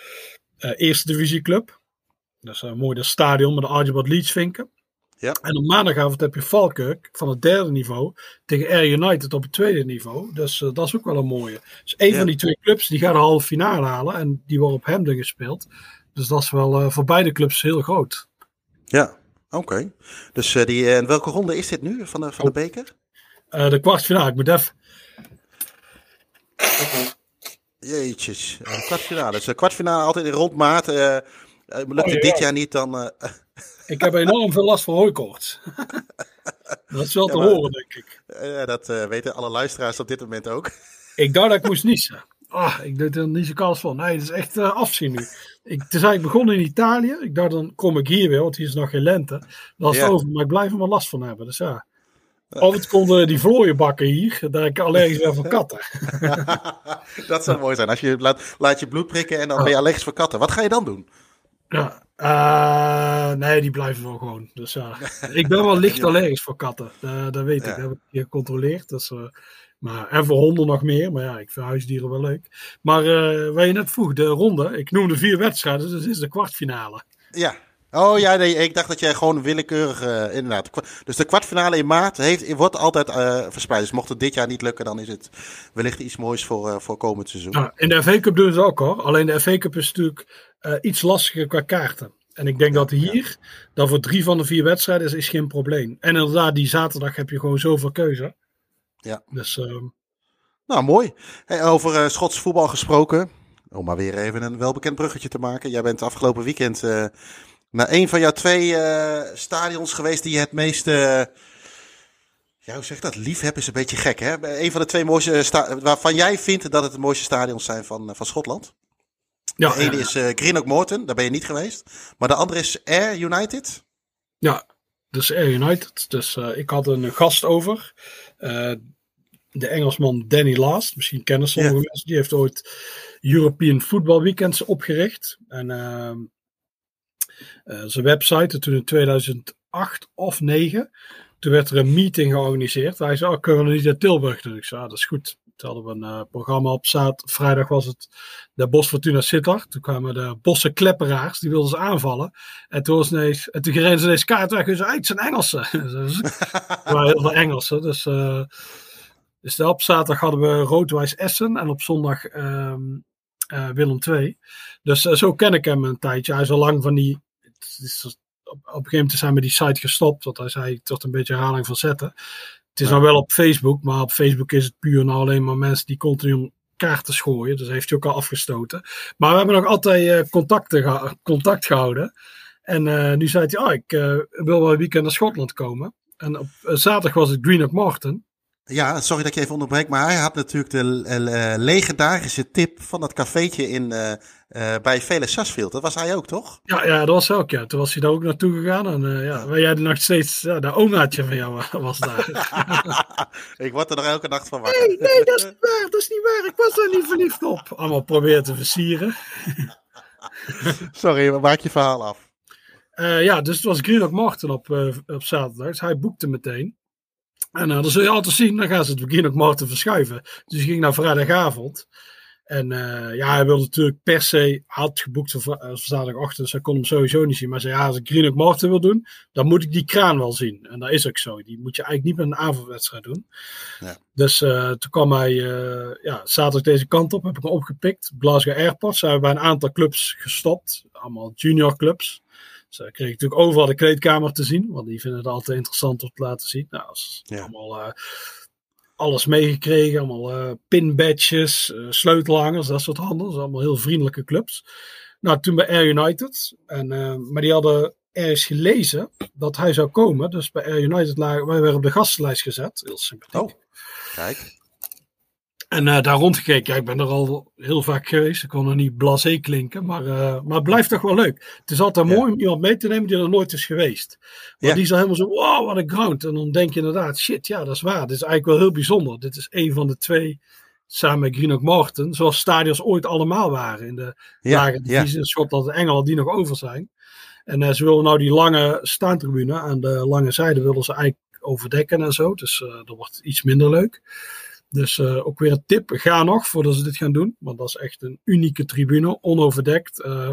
uh, eerste divisieclub. Dat is mooi dat stadion met de Archibald Leeds vinken. Ja. En op maandagavond heb je Falkirk van het derde niveau tegen Air United op het tweede niveau. Dus dat is ook wel een mooie. Dus een van die twee clubs die gaat de halve finale halen en die wordt op Hemden gespeeld. Dus dat is wel voor beide clubs heel groot. Ja, Oké. Dus uh, die, en welke ronde is dit nu van de, van de oh. beker? Uh, de kwartfinale, ik moet even... Jeetjes, de kwartfinale. Dus de kwartfinale altijd in rond maart. Uh, lukt het oh, dit jaar niet, dan... Ik heb enorm veel last van hooikoorts. dat is wel te horen, denk ik. Ja, dat weten alle luisteraars op dit moment ook. ik dacht dat ik moest niezen. Ah, ik deed er niet zo kans van. Nee, het is echt uh, afzien nu. Ik, het is eigenlijk begonnen in Italië. Ik dacht, dan kom ik hier weer, want hier is nog geen lente. Is het over, maar ik blijf er wel last van hebben. Dus ja. Altijd konden die vlooien bakken hier. Daar ik allergisch weer voor katten. dat zou mooi zijn. Als je laat, laat je bloed prikken en dan ben je allergisch voor katten. Wat ga je dan doen? Ja, uh, nee, die blijven wel gewoon. Dus ja, ik ben wel licht allergisch voor katten. Uh, dat weet ik. Dat heb ik gecontroleerd. Dus, uh, maar, en voor honden nog meer. Maar ja, ik vind huisdieren wel leuk. Maar uh, waar je net vroeg, de ronde. Ik noemde vier wedstrijden, dus het is de kwartfinale. Ja. Oh ja, nee, ik dacht dat jij gewoon willekeurig, uh, inderdaad. Dus de kwartfinale in maart heeft, wordt altijd uh, verspreid. Dus mocht het dit jaar niet lukken, dan is het wellicht iets moois voor, voor komend seizoen. Nou, in de FA Cup doen ze ook hoor. Alleen de FA Cup is natuurlijk iets lastiger qua kaarten. En ik denk dat hier, dan voor drie van de vier wedstrijden, is, is geen probleem. En inderdaad, die zaterdag heb je gewoon zoveel keuze. Ja. Dus, uh... Nou, mooi. Hey, over uh, Schots voetbal gesproken. Om maar weer even een welbekend bruggetje te maken. Jij bent afgelopen weekend uh, naar een van jouw twee uh, stadions geweest die je het meeste. Ja, hoe zeg dat? Liefheb is een beetje gek, hè? Een van de twee mooiste waarvan jij vindt dat het de mooiste stadions zijn van, van Schotland. Ja, de ene is uh, Greenock Morton, daar ben je niet geweest. Maar de andere is Air United. Ja, dus Air United. Dus uh, ik had een gast over. Uh, de Engelsman Danny Last, misschien kennen sommige mensen, die heeft ooit European Football Weekends opgericht. En uh, uh, zijn website, toen in 2008 of 9, toen werd er een meeting georganiseerd. Hij zei, oh, kunnen we niet naar Tilburg doen? Ik zei, ah, dat is goed. Toen hadden we een uh, programma op zaad. Vrijdag was het de Bos Fortuna Sittard. Toen kwamen de Bosse Klepperaars, die wilden ze aanvallen. En toen, was ineens, en toen reden ze ineens kaart weg en zeiden, het zijn Engelsen. dus, er waren heel veel Engelsen, dus... Uh, dus op zaterdag hadden we Roodwijs Essen en op zondag um, uh, Willem II. Dus uh, zo ken ik hem een tijdje. Hij is al lang van die. Is, op, op, een gegeven moment zijn we die site gestopt. Want hij zei tot een beetje herhaling van zetten. Het is ja. nou wel op Facebook, maar op Facebook is het puur nou alleen maar mensen die continu kaarten schooien. Dus heeft hij ook al afgestoten. Maar we hebben nog altijd uh, contacten contact gehouden. En nu zei hij: Oh, ik wil wel een weekend naar Schotland komen. En op zaterdag was het Greenock Martin. Ja, sorry dat ik even onderbreek, maar hij had natuurlijk de uh, legendarische tip van dat cafeetje in, uh, uh, bij Vele Sarsfield. Dat was hij ook, toch? Ja, ja, dat was ook, ja. Toen was hij daar ook naartoe gegaan en ja, waar jij nog steeds, ja, de omaatje van jou was daar. ik word er nog elke nacht van wakker. Nee, nee, dat is niet waar, dat is niet waar. Ik was er niet verliefd op. Allemaal proberen te versieren. sorry, maak je verhaal af. ja, dus het was Greenock Martin op, op zaterdag. Dus hij boekte meteen. En uh, dan zul je altijd zien, dan gaan ze het begin ook maar te verschuiven. Dus ik ging naar vrijdagavond. En uh, ja, hij wilde natuurlijk per se, had geboekt voor, uh, zaterdagochtend, dus hij kon hem sowieso niet zien. Maar zei, ja, als ik Green Martin wil doen, dan moet ik die kraan wel zien. En dat is ook zo. Die moet je eigenlijk niet met een avondwedstrijd doen. Ja. Dus uh, toen kwam hij, ja, zaterdag deze kant op, heb ik hem opgepikt. Glasgow Airport, zijn we bij een aantal clubs gestopt. Allemaal junior clubs. Dus uh, kreeg natuurlijk overal de kleedkamer te zien, want die vinden het altijd interessant om te laten zien. Nou, ja. allemaal uh, alles meegekregen, allemaal uh, pinbadges, sleutelhangers, dat soort handels. Allemaal heel vriendelijke clubs. Nou, toen bij Air United. En, maar die hadden ergens gelezen dat hij zou komen. Dus bij Air United lagen wij werden op de gastenlijst gezet. Heel sympathiek. Oh, kijk. En uh, daar rondgekeken. Ja, ik ben er al heel vaak geweest. Ik kon er niet blasé klinken. Maar, uh, maar het blijft toch wel leuk. Het is altijd ja. mooi om iemand mee te nemen die er nooit is geweest. Want ja. die is dan helemaal zo, wow, wat een ground. En dan denk je inderdaad, shit, ja, dat is waar. Dit is eigenlijk wel heel bijzonder. Dit is een van de twee, samen met Greenock Morton, zoals stadions ooit allemaal waren. In de ja. lage divisie in Schotland en Engeland, die nog over zijn. En uh, ze willen nou die lange staantribune aan de lange zijde willen ze eigenlijk overdekken en zo. Dus dat wordt iets minder leuk. Dus uh, ook weer een tip, ga nog voordat ze dit gaan doen. Want dat is echt een unieke tribune, onoverdekt. Uh,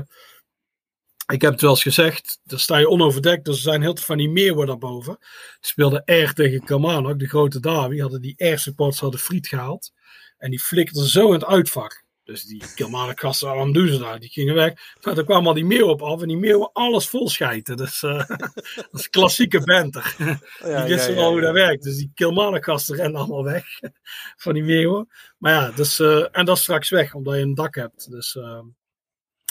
ik heb het wel eens gezegd, daar sta je onoverdekt, dus er zijn heel veel van die meerwoorden daarboven. Die speelden R tegen Kilmarnock, de grote derby, hadden die R-supporters hadden friet gehaald. En die flikkerden zo in het uitvak. Dus die Kilmarnock gasten, waarom doen ze dat? Die gingen weg. Maar dan kwamen al die meeuwen op af en die meeuwen alles vol schijten. Dus uh, dat is klassieke banter. Ja, die wisten ja, wel hoe dat werkt. Dus die Kilmarnock gasten rennen allemaal weg van die meeuwen. Maar ja, dus, uh, en dat is straks weg, omdat je een dak hebt. Dus, uh,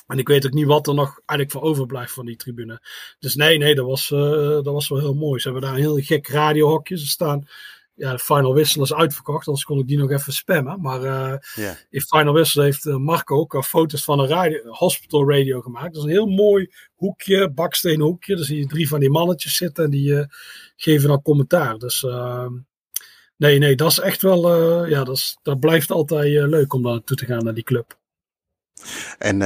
en ik weet ook niet wat er nog eigenlijk van overblijft van die tribune. Dus nee, nee, dat was, dat was wel heel mooi. Ze hebben daar een heel gek radiohokje. Ze staan ja, Final Whistle is uitverkocht, anders kon ik die nog even spammen. Maar uh, yeah. in Final Whistle heeft uh, Marco ook al foto's van een radio, hospital radio gemaakt. Dat is een heel mooi hoekje, bakstenen hoekje. Daar zie je drie van die mannetjes zitten en die uh, geven dan commentaar. Dus ehm, nee, nee, dat is echt wel, ja, dat, is, dat blijft altijd leuk om daar naartoe te gaan naar die club. En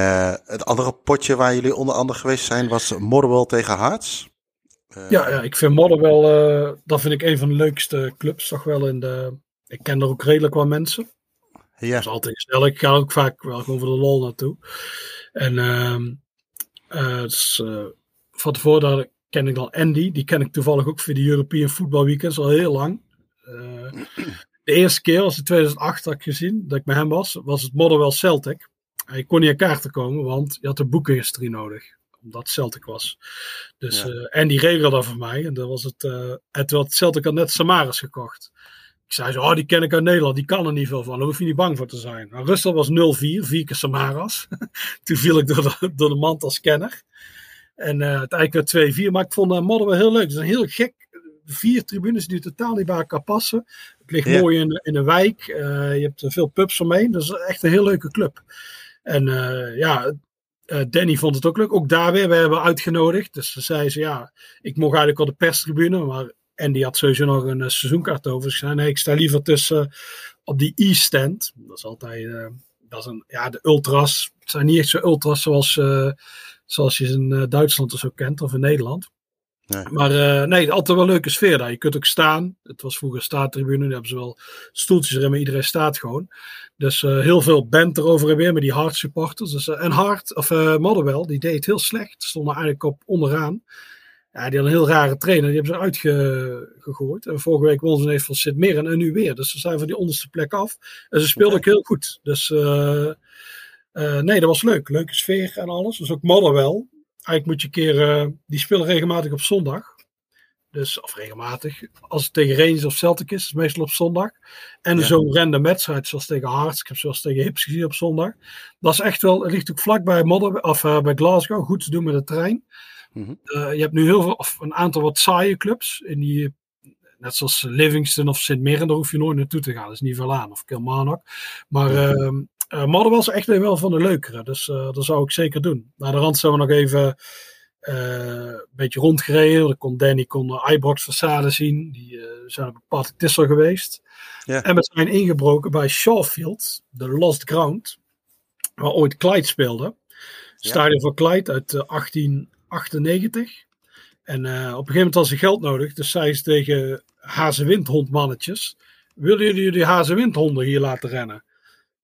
het andere potje waar jullie onder andere geweest zijn was Motherwell tegen Hearts. Uh, ja, ja, ik vind Modder wel, uh, dat vind ik een van de leukste clubs toch wel in de, ik ken er ook redelijk wat mensen. Ja. Dat is altijd gezellig. Ik ga ook vaak wel gewoon voor de lol naartoe. En uh, dus, van tevoren ken ik dan Andy, die ken ik toevallig ook voor de European Football Weekends al heel lang. de eerste keer was in 2008 dat ik gezien, dat ik met hem was, was het Motherwell Celtic. Hij kon niet aan kaarten komen, want je had een boekenhistorie nodig omdat Celtic was. Dus, ja. uh, en die regelde dat voor mij. En dat was het. En toen had Celtic had net Samaris gekocht. Ik zei zo, oh, die ken ik uit Nederland, die kan er niet veel van. Daar hoef je niet bang voor te zijn. Nou, Russell was 0-4, vier keer Samaras. toen viel ik door de, door de mand als kenner. En uh, uiteindelijk werd 2-4. Maar ik vond uh, Modder wel heel leuk. Het is een heel gek. Vier tribunes die totaal niet bij elkaar passen. Het ligt ja. mooi in, in de wijk. Uh, je hebt veel pubs omheen. Dat is echt een heel leuke club. En ja, uh, Danny vond het ook leuk. Ook daar weer, we hebben uitgenodigd. Dus ze zei ze, ja, ik mocht eigenlijk al de perstribune, maar Andy had sowieso nog een uh, seizoenkaart over. Ik zei, nee, ik sta liever tussen uh, op die E-stand. Dat is altijd, dat is een, ja, de ultras. Het zijn niet echt zo ultras zoals, zoals je ze in Duitsland of zo kent, of in Nederland. Nee. Maar uh, nee, altijd wel een leuke sfeer daar. Je kunt ook staan. Het was vroeger staattribune. Nu hebben ze wel stoeltjes erin, maar iedereen staat gewoon. Dus uh, heel veel band erover en weer met die hard supporters. Dus, uh, en Hart, of Motherwell, die deed het heel slecht. Stonden eigenlijk op onderaan. Ja, die hadden een heel rare trainer. Die hebben ze uitgegooid. En vorige week won ze even van Sint Mirren en nu weer. Dus ze zijn van die onderste plek af. En ze speelden ook heel goed. Dus nee, dat was leuk. Leuke sfeer en alles. Dus ook Motherwell eigenlijk moet je een keer, uh, die spelen regelmatig op zondag. Dus, of regelmatig. Als het tegen Rangers of Celtic is, is het meestal op zondag. En ja. zo'n random wedstrijd, zoals tegen Hearts, ik heb zoals tegen Hips gezien op zondag. Dat is echt wel, het ligt ook vlak bij, Modder, of, uh, bij Glasgow, goed te doen met de trein. Mm -hmm. uh, je hebt nu heel veel, of een aantal wat saaie clubs. In die, net zoals Livingston of Sint Mirren, daar hoef je nooit naartoe te gaan. Dat is niet veel aan. Of Kilmarnock. Maar uh, uh, Modder was echt wel van de leukere. Dus uh, dat zou ik zeker doen. Na de rand zijn we nog even uh, een beetje rondgereden. Dan kon Danny kon de Ibrox façade zien. Die zijn op Party Tissel geweest. En we zijn ingebroken bij Shawfield, de Lost Ground. Waar ooit Clyde speelde. Stadion van Clyde uit 1898. En op een gegeven moment had ze geld nodig. Dus zei ze tegen hazenwindhondmannetjes. Willen jullie die hazenwindhonden hier laten rennen?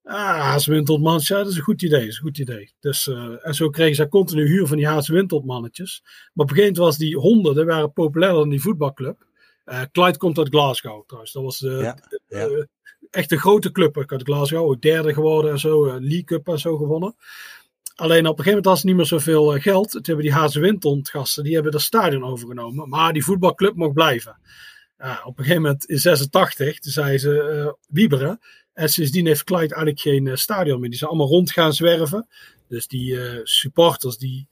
Ah, haaswindtotmannetjes, ja, dat is een goed idee. Dat is een goed idee. Dus, uh, en zo kregen ze continu huur van die haaswindtotmannetjes. Maar op een gegeven moment was die honden, die waren populairder dan die voetbalclub. Uh, Clyde komt uit Glasgow trouwens. Dat was ja, ja. Uh, echt een grote club uit Glasgow. Ook derde geworden en zo. League Cup en zo gewonnen. Alleen op een gegeven moment ze niet meer zoveel geld. Toen hebben die hazenwindtondgasten, die hebben dat stadion overgenomen. Maar die voetbalclub mocht blijven. Op een gegeven moment in 86, toen zei ze, Wieberen en sindsdien heeft Clyde eigenlijk geen uh, stadion meer. Die zijn allemaal rond gaan zwerven. Dus die uh, supporters, die,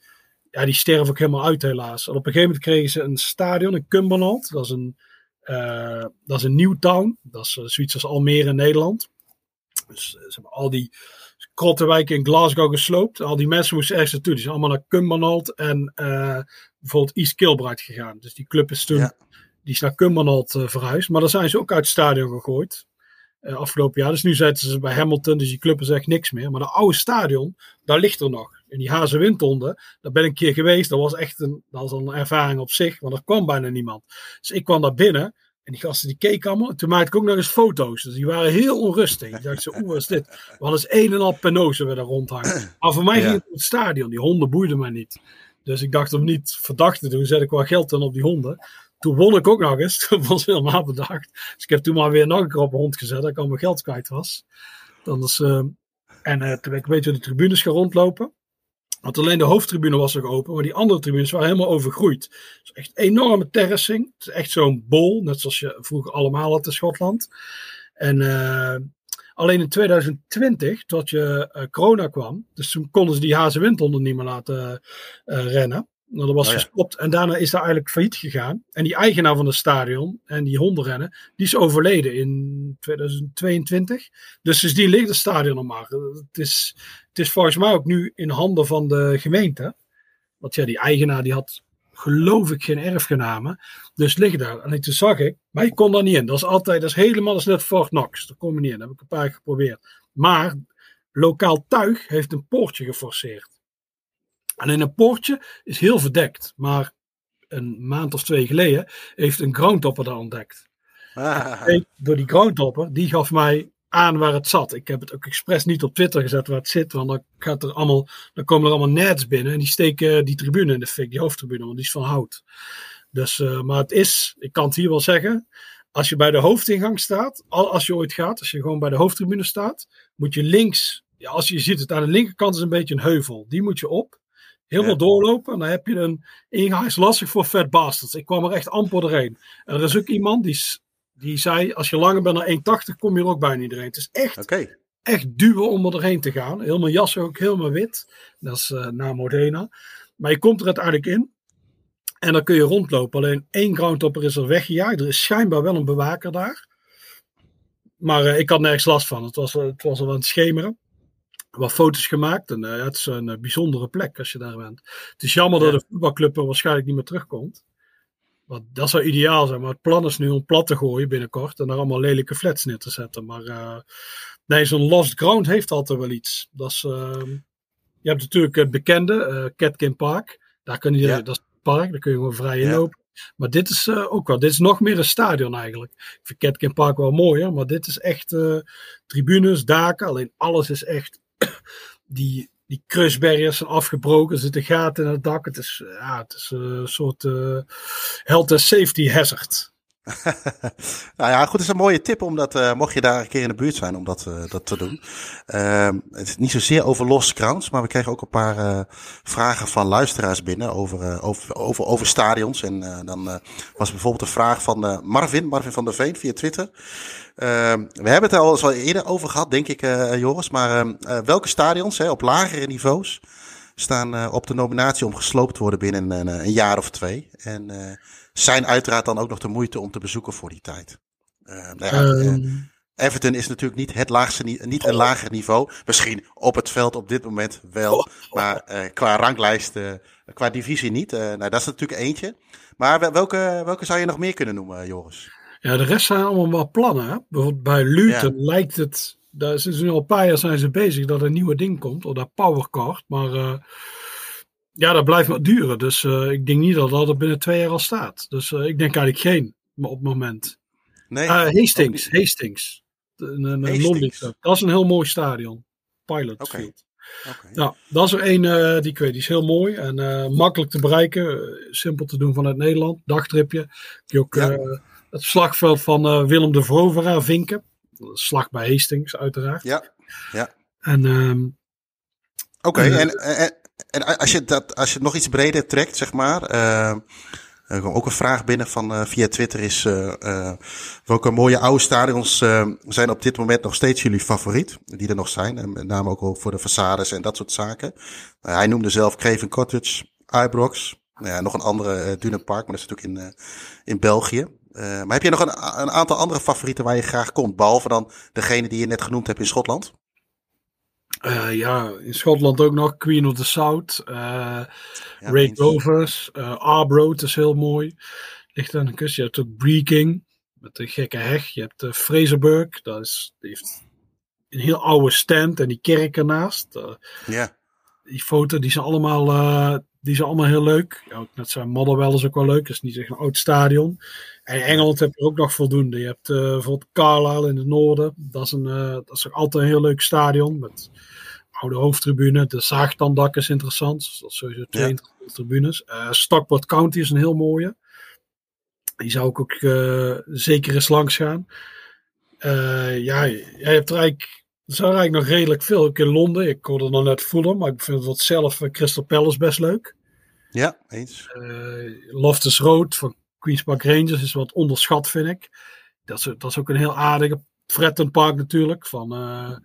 ja, die sterven ook helemaal uit helaas. Op een gegeven moment kregen ze een stadion in Cumberland. Dat is een, uh, dat is een town. Dat is zoiets als Almere in Nederland. Dus ze hebben al die krottenwijken in Glasgow gesloopt. Al die mensen moesten ergens naartoe. Die zijn allemaal naar Cumberland en bijvoorbeeld East Kilbride gegaan. Dus die club is toen... Die is naar Cumberland verhuisd. Maar daar zijn ze ook uit het stadion gegooid uh, afgelopen jaar. Dus nu zitten ze bij Hamilton, dus die club is echt niks meer. Maar de oude stadion, daar ligt er nog. En die Hazenwindhonden, daar ben ik een keer geweest. Dat was echt een, dat was een ervaring op zich, want er kwam bijna niemand. Dus ik kwam daar binnen en die gasten die keken allemaal. En toen maakte ik ook nog eens foto's. Dus die waren heel onrustig. Ik dacht zo, oeh, wat is dit? We hadden eens een en al penose we daar rondhangen. Maar voor mij ging het op het stadion. Die honden boeiden mij niet. Dus ik dacht om niet verdacht te doen, zet ik wel geld dan op die honden. Toen won ik ook nog eens. Toen was helemaal bedacht. Dus ik heb toen maar weer nog een keer op hond gezet. Dat ik al mijn geld kwijt was. Uh, En uh, toen ben ik een beetje de tribunes gaan rondlopen. Want alleen de hoofdtribune was nog open, maar die andere tribunes waren helemaal overgroeid. Is echt enorme terracing. Het is echt zo'n bol, net zoals je vroeger allemaal had in Schotland. En uh, alleen in 2020, tot je corona kwam, dus toen konden ze die hazenwindhonden niet meer laten rennen. Nou, dat was oh, ja. gestopt en daarna is daar eigenlijk failliet gegaan. En die eigenaar van het stadion en die hondenrennen, die is overleden in 2022. Dus die ligt het stadion nog maar. Het is, het is volgens mij ook nu in handen van de gemeente. Want ja, die eigenaar die had geloof ik geen erfgenamen. Dus ligt daar. En toen zag ik, maar ik kon daar niet in. Dat is altijd, dat is helemaal als net Fort Knox. Daar kom je niet in. Dat heb ik een paar keer geprobeerd. Maar lokaal tuig heeft een poortje geforceerd. En in een poortje is heel verdekt. Maar een maand of twee geleden heeft een groundhopper daar ontdekt. Ah. Door die groundhopper, die gaf mij aan waar het zat. Ik heb het ook expres niet op Twitter gezet waar het zit, want dan, gaat er allemaal, dan komen er allemaal nets binnen en die steken die tribune in de fik, die hoofdtribune, want die is van hout. Dus, uh, maar het is, ik kan het hier wel zeggen, als je bij de hoofdingang staat, als je ooit gaat, als je gewoon bij de hoofdtribune staat, moet je links, ja, als je ziet het aan de linkerkant is een beetje een heuvel, die moet je op. Heel veel doorlopen. En dan heb je een ingang. is lastig voor fat bastards. Ik kwam er echt amper doorheen. En er is ook iemand die, die zei: Als je langer bent dan 1,80, kom je er ook bijna niet doorheen. Het is echt, echt duwen om er doorheen te gaan. Helemaal jas ook helemaal wit. Dat is uh, na Modena. Maar je komt er uiteindelijk in. En dan kun je rondlopen. Alleen één groundhopper is er weggejaagd. Er is schijnbaar wel een bewaker daar. Maar uh, ik had nergens last van. Het was, het was al aan het schemeren wat foto's gemaakt. En uh, het is een uh, bijzondere plek als je daar bent. Het is jammer dat de voetbalclub er waarschijnlijk niet meer terugkomt. Want dat zou ideaal zijn. Maar het plan is nu om plat te gooien binnenkort. En daar allemaal lelijke flats neer te zetten. Maar uh, nee, zo'n Lost Ground heeft altijd wel iets. Dat is, ehm, je hebt natuurlijk het bekende Catkin Park. Daar kun je, Dat is het park. Daar kun je gewoon vrij inlopen. Maar dit is ook wel, dit is nog meer een stadion eigenlijk. Ik vind Catkin Park wel mooier, maar dit is echt tribunes, daken. Alleen alles is echt die, die crushbarriers zijn afgebroken. Er zitten gaten in het dak. Het is, ja, het is een soort uh, health and safety hazard. nou ja, goed, het is een mooie tip om dat, uh, mocht je daar een keer in de buurt zijn, om dat, uh, dat te doen. Uh, het is niet zozeer over Lost Crowns, maar we kregen ook een paar vragen van luisteraars binnen over, over, over, over stadions. En dan was bijvoorbeeld een vraag van Marvin, Marvin van der Veen via Twitter. Ehm, we hebben het er al eens al eerder over gehad, denk ik, Joris. Maar ehm, welke stadions hè, op lagere niveaus staan op de nominatie om gesloopt te worden binnen een, een jaar of twee? En zijn uiteraard dan ook nog de moeite om te bezoeken voor die tijd. Uh, nou ja, um, Everton is natuurlijk niet het laagste, niet een lager niveau. Misschien op het veld op dit moment wel, oh. maar uh, qua ranglijst, uh, qua divisie niet. nou, dat is natuurlijk eentje. Maar welke, welke zou je nog meer kunnen noemen, Joris? Ja, de rest zijn allemaal wel plannen. Hè? Bijvoorbeeld bij Luton lijkt het, daar zijn ze nu al een paar jaar zijn ze bezig dat er een nieuwe ding komt, of dat powercard. Maar ja, dat blijft maar duren. Dus uh, ik denk niet dat dat er binnen twee jaar al staat. Dus uh, ik denk eigenlijk geen op het moment. Nee, uh, Hastings, Hastings. Een, een, Hastings. Dat is een heel mooi stadion. Pilot okay. Field. Okay. Ja, dat is er één die ik weet. Die is heel mooi en makkelijk te bereiken. simpel te doen vanuit Nederland. Dagtripje. je ook ja. het slagveld van Willem de Verovera, Vinken. Slag bij Hastings, uiteraard. Ja, ja. En... Um, Oké, okay, en, en, en als je, dat, als je het nog iets breder trekt, zeg maar. Uh, ook een vraag binnen van uh, via Twitter is: uh, welke mooie oude stadions zijn op dit moment nog steeds jullie favoriet? Die er nog zijn. En met name ook voor de façades en dat soort zaken. hij noemde zelf Craven Cottage, Ibrox. Nou ja, nog een andere uh, Park, maar dat is natuurlijk in, in België. maar heb je nog een, een aantal andere favorieten waar je graag komt? Behalve dan degene die je net genoemd hebt in Schotland? Uh, ja, in Schotland ook nog Queen of the South. Uh, ja, Rovers. Uh, Arbroath is heel mooi. Ligt aan de kust. Je hebt ook Breaking. Met de gekke heg. Je hebt uh, Fraserburg. Dat is, die heeft een heel oude stand. En die kerk ernaast. ja. Die foto, die zijn allemaal, die zijn allemaal heel leuk. Ja, net zijn Motherwell is ook wel leuk. Dat is niet echt een oud stadion. En in Engeland heb je ook nog voldoende. Je hebt uh, bijvoorbeeld Carlisle in het noorden. Dat is, een, uh, dat is ook altijd een heel leuk stadion. Met oude hoofdtribune. De Zaagtandak is interessant. Dat is sowieso twee ja. tribunes. Uh, Stockport County is een heel mooie. Die zou ik ook zeker eens langs gaan. ja, jij hebt er eigenlijk Er zijn eigenlijk nog redelijk veel. Ook in Londen. Ik hoorde dan net Fulham, maar ik vind het zelf uh, Crystal Palace best leuk. Ja, eens. Uh, Loftus Road van Queen's Park Rangers is wat onderschat, vind ik. Dat is, dat is ook een heel aardige. Fretton Park natuurlijk, van uh,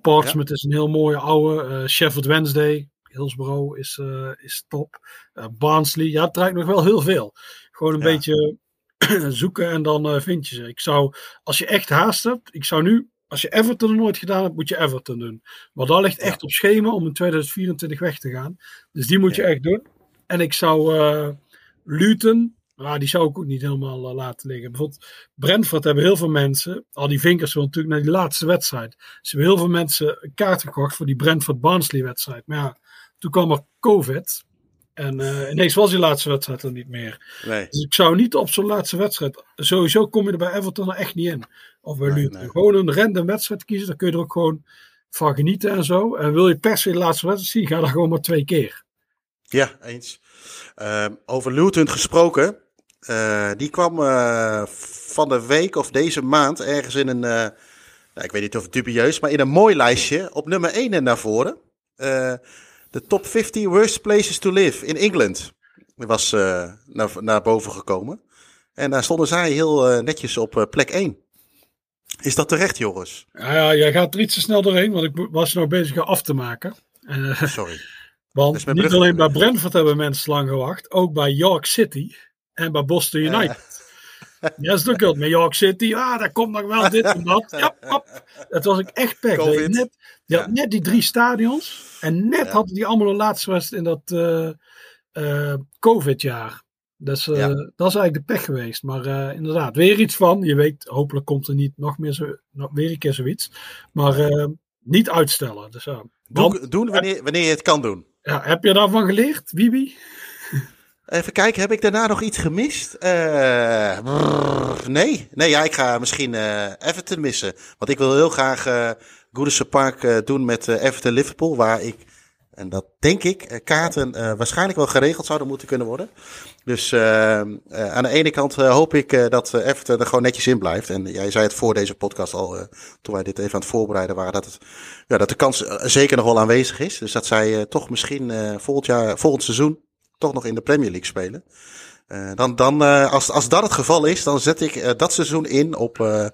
Portsmouth ja. is een heel mooie oude. Sheffield Wednesday, Hillsborough is, is top. Barnsley, ja, het draait nog wel heel veel. Gewoon een ja. beetje zoeken en dan vind je ze. Ik zou, als je echt haast hebt, ik zou nu als je Everton nooit gedaan hebt, moet je Everton doen. Maar dat ligt echt ja. op schema om in 2024 weg te gaan. Dus die moet je echt doen. En ik zou uh, Luton, maar die zou ik ook niet helemaal uh, laten liggen. Bijvoorbeeld Brentford hebben heel veel mensen, al die vinkers willen natuurlijk naar die laatste wedstrijd. Ze hebben heel veel mensen een kaart gekocht voor die Brentford-Barnsley wedstrijd. Maar ja, toen kwam er COVID. En uh, ineens was die laatste wedstrijd er niet meer. Nee. Dus ik zou niet op zo'n laatste wedstrijd. Sowieso kom je er bij Everton er echt niet in. Of bij nee, nee. Gewoon een random wedstrijd kiezen. Dan kun je er ook gewoon van genieten en zo. En wil je per se de laatste wedstrijd zien, ga dan gewoon maar twee keer. Ja, eens. Uh, over Luton gesproken. Uh, die kwam uh, van de week of deze maand ergens in een. nou, ik weet niet of het dubieus, maar in een mooi lijstje op nummer 1 naar voren. de top 50 worst places to live in England was naar, naar boven gekomen. En daar stonden zij heel netjes op plek 1. Is dat terecht, Joris? Ja, ja, jij gaat er iets te snel doorheen, want ik was nog bezig af te maken. Uh, Sorry. Want niet alleen bij Brentford hebben mensen lang gewacht, ook bij York City en bij Boston United. Ja, dat is ook met York City. Ah, daar komt nog wel dit en dat. Ja. Dat was ik echt pech. Je net, je had net die drie stadions. En net ja. hadden die allemaal de laatste wedstrijd in dat uh, uh, COVID-jaar. Dus uh, ja. dat is eigenlijk de pech geweest. Maar uh, inderdaad, weer iets van. Je weet, hopelijk komt er niet nog meer zo, nog weer een keer zoiets. Maar uh, niet uitstellen. Dus, dan, doen, doen wanneer, wanneer je het kan doen. Ja, heb je daarvan geleerd, Bibi? Even kijken, heb ik daarna nog iets gemist? Brrr, nee, nee, ja, ik ga misschien Everton missen. Want ik wil heel graag Goodison Park doen met Everton Liverpool, waar ik en dat denk ik, kaarten uh, waarschijnlijk wel geregeld zouden moeten kunnen worden. Dus uh, aan de ene kant hoop ik dat Everton er gewoon netjes in blijft. En jij zei het voor deze podcast al, toen wij dit even aan het voorbereiden waren, dat, het, ja, dat de kans zeker nog wel aanwezig is. Dus dat zij toch misschien volgend, jaar, volgend seizoen toch nog in de Premier League spelen. dan, dan als, als dat het geval is, dan zet ik dat seizoen in op,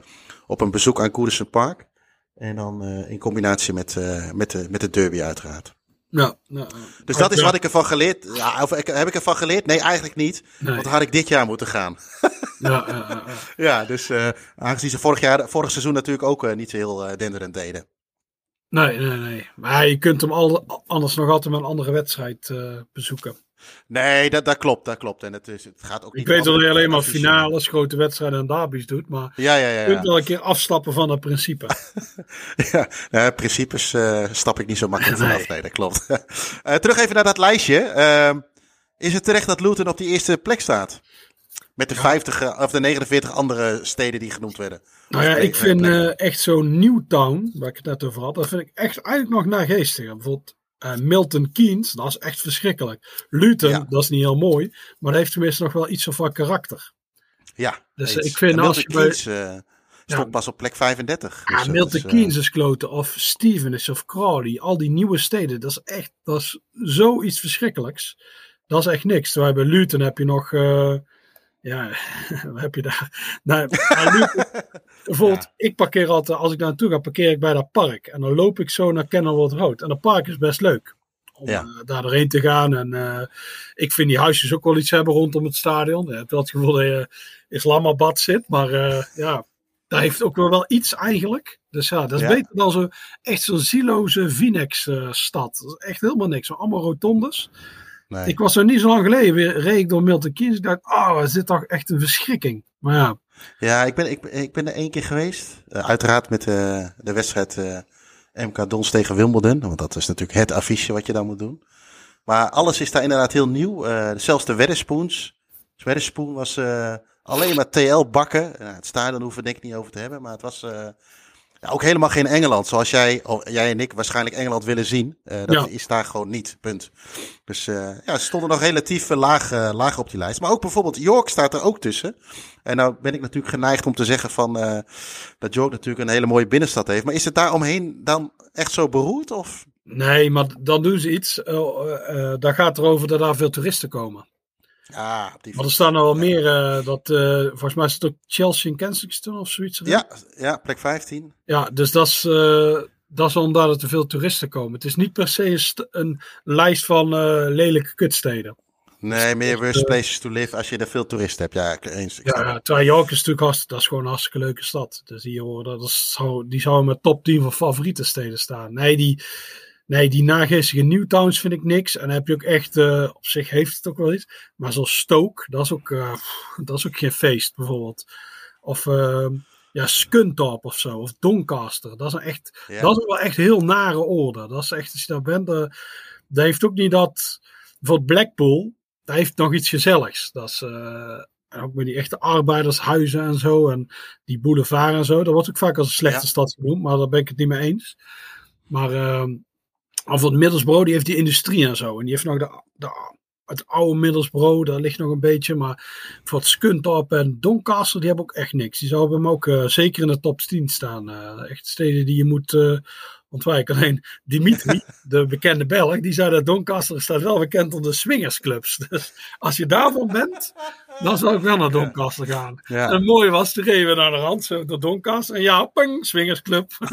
op een bezoek aan Goodison Park. En dan in combinatie met, met, de, met de derby uiteraard. Ja, nou, dus dat is wat ik ervan geleerd. Ja, of ik, heb ik ervan geleerd? Nee, eigenlijk niet. Nee. Want dan had ik dit jaar moeten gaan. ja, ja, ja, ja, dus uh, aangezien ze vorig, jaar, vorig seizoen natuurlijk ook uh, niet zo heel uh, denderend deden. Nee, nee, nee. Maar je kunt hem al, anders nog altijd met een andere wedstrijd bezoeken. Nee, dat, dat klopt, dat klopt. En het, is, het gaat ook niet Ik weet dat je alleen maar finales, grote wedstrijden en derbies doet, maar ja, ja, ja, je kunt wel een keer afstappen van dat principe. ja, nou, principes uh, stap ik niet zo makkelijk nee. vanaf. Nee, dat klopt. uh, terug even naar dat lijstje. Uh, is het terecht dat Luton op die eerste plek staat? Met de, ja. 50, of de 49 andere steden die genoemd werden. Nou ja, ik vind uh, echt zo'n Newtown, waar ik het net over had, dat vind ik echt eigenlijk nog nageestiger. Bijvoorbeeld uh, Milton Keynes, dat is echt verschrikkelijk. Luton, ja. dat is niet heel mooi, maar dat heeft tenminste nog wel iets van karakter. Ja, dus uh, ik vind als je Keynes, bij... uh, stond ja. pas op plek 35. Ja, dus Milton dus, Keynes is kloten, of Stevens of Crawley, al die nieuwe steden, dat is echt, dat is zoiets verschrikkelijks. Dat is echt niks. Terwijl bij Luton heb je nog, ja, wat heb je daar? Nou, bijvoorbeeld, ja. ik parkeer altijd, als ik daar naartoe ga, parkeer ik bij dat park. En dan loop ik zo naar Kenilworth Road. En dat park is best leuk. Om ja. uh, daar doorheen te gaan. En uh, ik vind die huisjes ook wel iets hebben rondom het stadion. Je hebt wel het gevoel dat je in Islamabad zit. Maar uh, ja, daar heeft ook wel, wel iets eigenlijk. Dus ja, dat is ja. beter dan zo, echt zo'n zieloze Vinex-stad. Dat is echt helemaal niks. Allemaal rotondes. Nee. Ik was er niet zo lang geleden weer reed ik door Milton Keynes. Ik dacht, oh, is dit toch echt een verschrikking. Maar ja. Ja, ik ben, ik, ik ben er één keer geweest. Uh, uiteraard met uh, de wedstrijd uh, MK Dons tegen Wimbledon. Want dat is natuurlijk het affiche wat je dan moet doen. Maar alles is daar inderdaad heel nieuw. zelfs de Wedderspoons. De Wedderspoon was alleen maar TL bakken. Nou, het stadion hoeven we denk ik niet over te hebben. Maar het was Ja, ook helemaal geen Engeland, zoals jij, jij en ik waarschijnlijk Engeland willen zien. Uh, dat Ja. is daar gewoon niet, punt. Dus eh, ja, ze stonden nog relatief eh, laag, eh, laag op die lijst. Maar ook bijvoorbeeld York staat er ook tussen. En nou ben ik natuurlijk geneigd om te zeggen van, eh, dat York natuurlijk een hele mooie binnenstad heeft. Maar is het daar omheen dan echt zo beroerd? Of? Nee, maar dan doen ze iets. eh eh, eh, daar gaat het erover dat daar veel toeristen komen. Op die Maar er staan er wel meer. eh, dat, eh, volgens mij is het ook Chelsea en Kensington of zoiets. ja, ja, plek 15. Ja, dus dat is, eh, dat is omdat er te veel toeristen komen. Het is niet per se een, st- een lijst van lelijke kutsteden. Nee, meer echt, worst places to live als je er veel toeristen hebt. Ja, ik- eens. Ja, ja terwijl York is natuurlijk hartstikke, dat is gewoon een hartstikke leuke stad. Dus die, horen, dat is, zou, die zou in mijn top 10 van favoriete steden staan. Nee, die, nee, die nageestige Newtowns vind ik niks. En dan heb je ook echt, eh, op zich heeft het ook wel iets. Maar zoals Stoke, dat is ook, eh, dat is ook geen feest bijvoorbeeld. Of eh, ja, Scunthorpe of zo. Of Doncaster. Dat is een echt, Ja. dat is wel echt heel nare orde. Dat is echt, als je daar bent, eh, dat heeft ook niet dat, voor Blackpool, dat heeft nog iets gezelligs. Dat is, en ook met die echte arbeidershuizen en zo. En die boulevard en zo. Dat wordt ook vaak als een slechte Ja. stad genoemd. Maar daar ben ik het niet mee eens. Maar ehm of het Middlesbrough, die heeft die industrie en zo. En die heeft nog de, de, het oude Middlesbrough. Daar ligt nog een beetje. Maar voor het Scunthorpe en Doncaster, die hebben ook echt niks. Die zouden hem ook eh, zeker in de top 10 staan. Eh, echt steden die je moet ontwijken. Alleen Dimitri, de bekende Belg, die zei dat Doncaster staat wel bekend onder swingersclubs. Dus als je daarvan bent, dan zou ik wel naar Doncaster gaan. Ja. En mooi was, toen reden we naar de rand, zo door Doncaster. En ja, ping, swingersclub.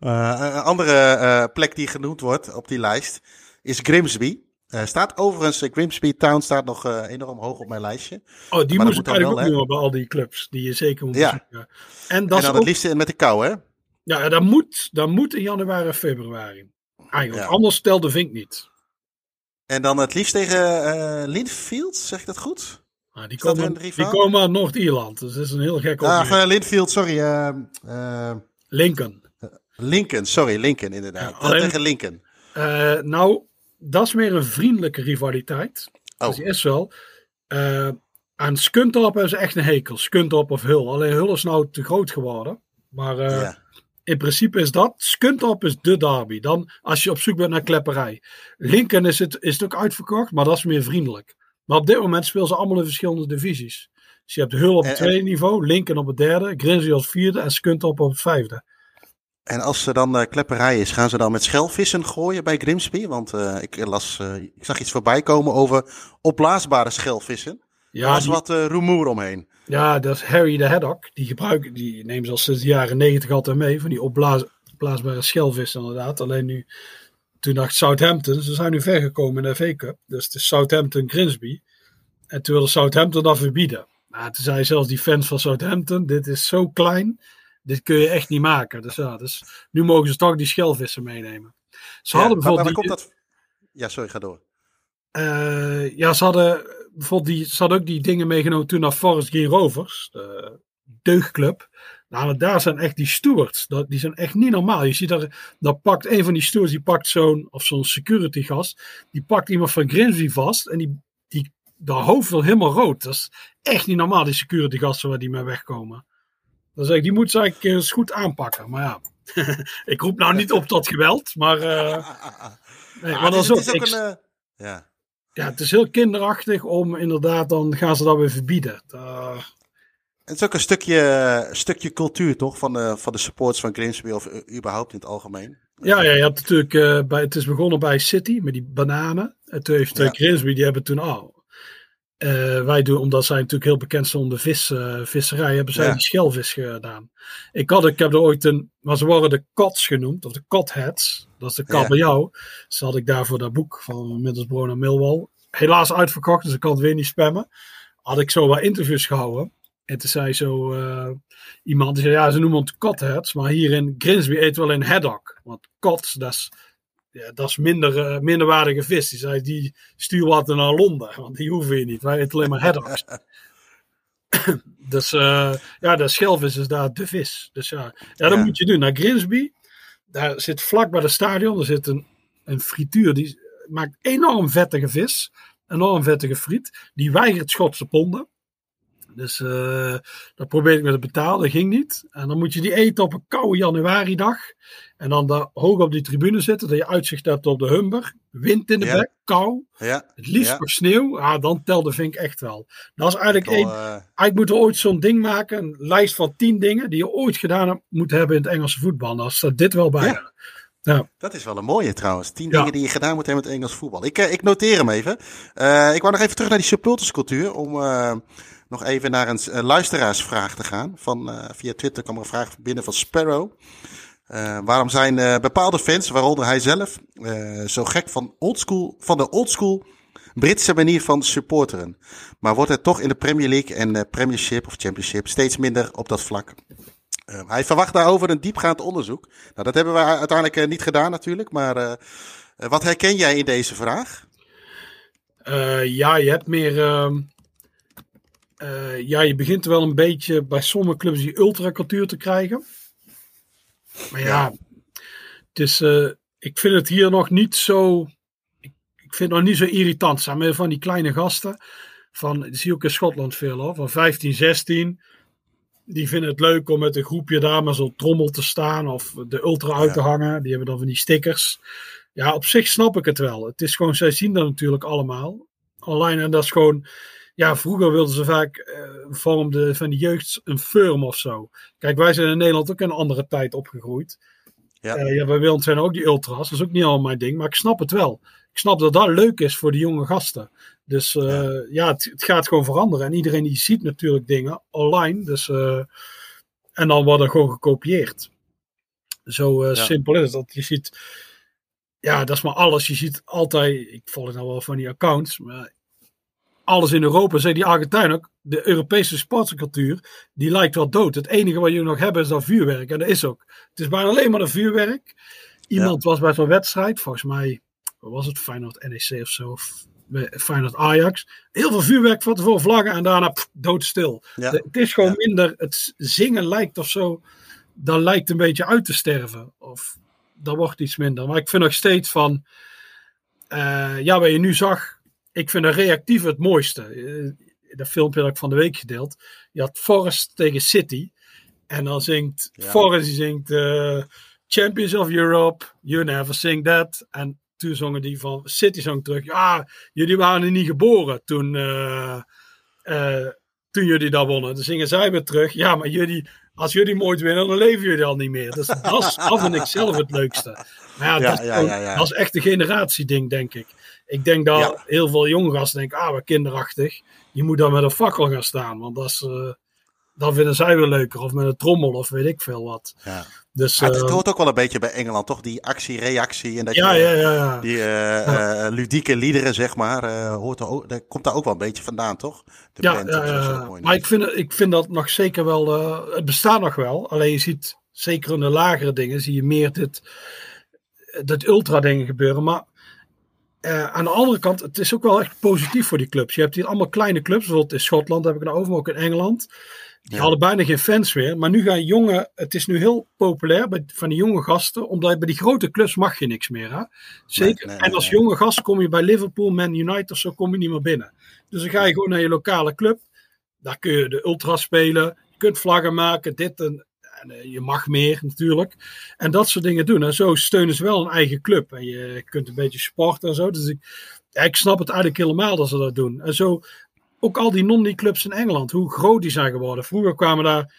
Eh, een andere eh, plek die genoemd wordt op die lijst is Grimsby. Eh, staat overigens, eh, Grimsby Town staat nog eh, enorm hoog op mijn lijstje. Oh, die Maar moest dat ik moet dan eigenlijk wel, ook noemen bij al die clubs. Die je zeker moet Ja. En dat en dan ook, het liefst met de kou, hè? ja, dat moet, dat moet in januari en februari. Eigenlijk, Ja. anders telde Vink niet. En dan het liefst tegen Linfield, zeg ik dat goed? Maar die, komen, die komen uit Noord-Ierland. Dus dat is een heel gek Ah, opmerking. Linfield, sorry. Lincoln. Lincoln, sorry, Lincoln inderdaad. Ja, alleen- Tegen Lincoln. Nou, dat is meer een vriendelijke rivaliteit. Oh. Dus die is wel. Eh, aan Scunthorpe hebben ze echt een hekel. Scunthorpe of Hull. Alleen Hull is nou te groot geworden. Maar eh, in principe is dat. Scunthorpe is de derby. Dan als je op zoek bent naar klepperij. Lincoln is het, is het ook uitverkocht, maar dat is meer vriendelijk. Maar op dit moment spelen ze allemaal in verschillende divisies. Dus je hebt Hull op het En- en- tweede niveau, Lincoln op het derde, Grimsby als vierde en Scunthorpe op het vijfde. En als er dan eh, klepperij is, gaan ze dan met schelvissen gooien bij Grimsby? Want eh, ik, las, eh, ik zag iets voorbij komen over opblaasbare schelvissen. Ja, er was die- wat rumoer omheen. Ja, dat is Harry de Haddock. Die gebruiken, die nemen ze al sinds de jaren negentig altijd mee. Van die opblaas, opblaasbare schelvis inderdaad. Alleen nu, toen dacht Southampton, ze zijn nu ver gekomen in de FA Cup. Dus het is Southampton Grimsby. En toen wilde Southampton dat verbieden. Nou, toen zei zelfs die fans van Southampton, dit is zo klein. Dit kun je echt niet maken. Dus ja, dus nu mogen ze toch die schelvissen meenemen. Ze Ja, hadden maar- maar bijvoorbeeld die, komt dat? Ja, sorry, ga door. eh, ja, ze hadden bijvoorbeeld die, ze hadden ook die dingen meegenomen toen naar Forest Green Rovers, de deugdclub. Nou, daar zijn echt die stewards, dat, die zijn echt niet normaal. Je ziet daar, dat pakt een van die stewards, die pakt zo'n, of zo'n security gast, die pakt iemand van Grimsby vast en die, die, dat hoofd wil helemaal rood. Dat is echt niet normaal, die security gasten waar die mee wegkomen. Dan zeg ik, die moet ze eigenlijk eens goed aanpakken. Maar ja, ik roep nou niet op tot geweld, maar... eh, nee, Ah, maar het dat is, ook, ik- een... eh, ja. ja, het is heel kinderachtig om inderdaad, dan gaan ze dat weer verbieden. Daar- Het is ook een stukje, stukje cultuur, toch? Van de, van de supports van Grimsby of eh, überhaupt in het algemeen. ja, ja, je hebt natuurlijk, eh, bij, het is begonnen bij City met die bananen. En toen heeft uh, Ja. Grimsby, die hebben toen al. Eh, wij doen, omdat zij natuurlijk heel bekend zijn om de vis, eh, visserij, hebben zij Ja. die schelvis gedaan. Ik, had, ik heb er ooit een, maar ze worden de Cots genoemd, of de Cotheads. Dat is de Ja. kabeljauw. Dus had ik daarvoor dat boek van Middlesbrough naar Millwall. Helaas uitverkocht, dus ik kan het weer niet spammen. Had ik zo wat interviews gehouden. En toen zei zo eh, iemand, die zei ja, ze noemen het cotheads, maar hier in Grimsby eten we alleen haddock. Want cots, dat is, ja, dat is minder, eh, minderwaardige vis. Die zei, die stuur wat naar Londen, want die hoeven je niet. Wij eten alleen maar haddocks. dus eh, ja, de schelvis is daar de vis. Dus ja, ja dat Ja. moet je doen. Naar Grimsby, daar zit vlak bij het stadion, er zit een, een frituur, die maakt enorm vettige vis. Enorm vettige friet. Die weigert Schotse ponden. Dus uh, dat probeerde ik met het betalen, dat ging niet. En dan moet je die eten op een koude januari dag. En dan daar hoog op die tribune zitten, dat je uitzicht hebt op de Humber. Wind in de bek, kou. Ja. Het liefst ja. sneeuw. Ah, dan telde vind ik echt wel. Dat is eigenlijk één. Uh... Eigenlijk moeten we ooit zo'n ding maken. Een lijst van tien dingen die je ooit gedaan moet hebben in het Engelse voetbal. Daar staat dit wel bij. Ja. Ja. Dat is wel een mooie trouwens. Tien ja. dingen die je gedaan moet hebben met Engels voetbal. Ik, ik noteer hem even. Uh, ik wou nog even terug naar die supporterscultuur. Om uh, nog even naar een luisteraarsvraag te gaan. Van, via Twitter kwam er een vraag binnen van Sparrow. waarom zijn bepaalde fans, waaronder hij zelf, zo gek van, oldschool, van de oldschool Britse manier van supporteren? Maar wordt het toch in de Premier League en Premiership of Championship steeds minder op dat vlak? Hij verwacht daarover een diepgaand onderzoek. Nou, dat hebben we uiteindelijk niet gedaan natuurlijk. Maar wat herken jij in deze vraag? ja, je hebt meer... Ehm, ja, je begint wel een beetje bij sommige clubs die ultracultuur te krijgen. Maar ja, het is, ik vind het hier nog niet zo... Ik, ik vind het nog niet zo irritant. Zijn van die kleine gasten. Van, dat zie je ook in Schotland veel hoor. Van 15, 16 die vinden het leuk om met een groepje daar met zo'n trommel te staan of de ultra uit te hangen. Die hebben dan van die stickers. Ja, op zich snap ik het wel. Het is gewoon, zij zien dat natuurlijk allemaal online. En dat is gewoon, ja, vroeger wilden ze vaak uh, vormde van de jeugd een firm of zo. Kijk, wij zijn in Nederland ook in een andere tijd opgegroeid. Ja, uh, ja wij zijn ook die ultras. Dat is ook niet allemaal mijn ding, maar ik snap het wel. Ik snap dat dat leuk is voor de jonge gasten. Dus uh, ja, ja het, het, gaat gewoon veranderen. En iedereen die ziet natuurlijk dingen online. Dus, en dan worden gewoon gekopieerd. Zo ja. simpel is het. Dat je ziet, ja, dat is maar alles. Je ziet altijd, ik volg nou wel van die accounts, maar alles in Europa, zei die Argentijn ook, de Europese sportcultuur, die lijkt wel dood. Het enige wat jullie nog hebben is dat vuurwerk. En dat is ook. Het is bijna alleen maar een vuurwerk. Iemand ja. was bij zo'n wedstrijd, volgens mij, wat was het, Feyenoord NEC of zo, of Feyenoord Ajax. Heel veel vuurwerk van tevoren vlaggen en daarna pff, doodstil. Ja. Het is gewoon ja. minder, het zingen lijkt of zo, dat lijkt een beetje uit te sterven. Of dat wordt iets minder. Maar ik vind nog steeds van, uh, ja, wat je nu zag, ik vind een reactief het mooiste. Uh, dat filmpje dat ik van de week gedeeld. Je had Forest tegen City. En dan zingt ja. Forest, die zingt uh, Champions of Europe, You Never Sing That. En toen zongen die van City Song terug. Ja, jullie waren er niet geboren toen, uh, uh, toen jullie dat wonnen. Dan zingen zij weer terug. Ja, maar jullie, als jullie nooit winnen, dan leven jullie al niet meer. Dus dat, dat vind ik zelf het leukste. Maar ja, ja, dat, ja, is echt een generatieding, denk ik. Ik denk dat heel veel jonge gasten denken, ah, wat kinderachtig. Je moet dan met een fakkel gaan staan, want dat is... Uh, dan vinden zij weer leuker. Of met een trommel of weet ik veel wat. Ja. Dus, ah, het, het, hoort ook wel een beetje bij Engeland, toch? Die actie-reactie. En dat ja, je, ja, ja, ja. Die uh, ja. Uh, ludieke liederen, zeg maar. Uh, hoort er ook, dat komt daar ook wel een beetje vandaan, toch? De ja, ja, ja. maar ik vind, ik vind dat nog zeker wel... het bestaat nog wel. Alleen je ziet, zeker in de lagere dingen, zie je meer dit, dit ultra-dingen gebeuren. Maar aan de andere kant, het is ook wel echt positief voor die clubs. Je hebt hier allemaal kleine clubs, bijvoorbeeld in Schotland heb ik het over, maar ook in Engeland. Die ja. hadden bijna geen fans meer. Maar nu gaan jonge, het is nu heel populair bij, van die jonge gasten, omdat bij die grote clubs mag je niks meer. Hè? Zeker. Nee, nee, en als jonge gast kom je bij Liverpool, Man United of zo, kom je niet meer binnen. Dus dan ga je gewoon naar je lokale club. Daar kun je de ultra spelen. Je kunt vlaggen maken, dit en, en uh, je mag meer natuurlijk. En dat soort dingen doen. En zo steunen ze wel een eigen club. En je kunt een beetje sporten en zo. Dus ik, ja, ik snap het eigenlijk helemaal dat ze dat doen. En zo ook al die non-clubs in Engeland, hoe groot die zijn geworden. Vroeger kwamen daar,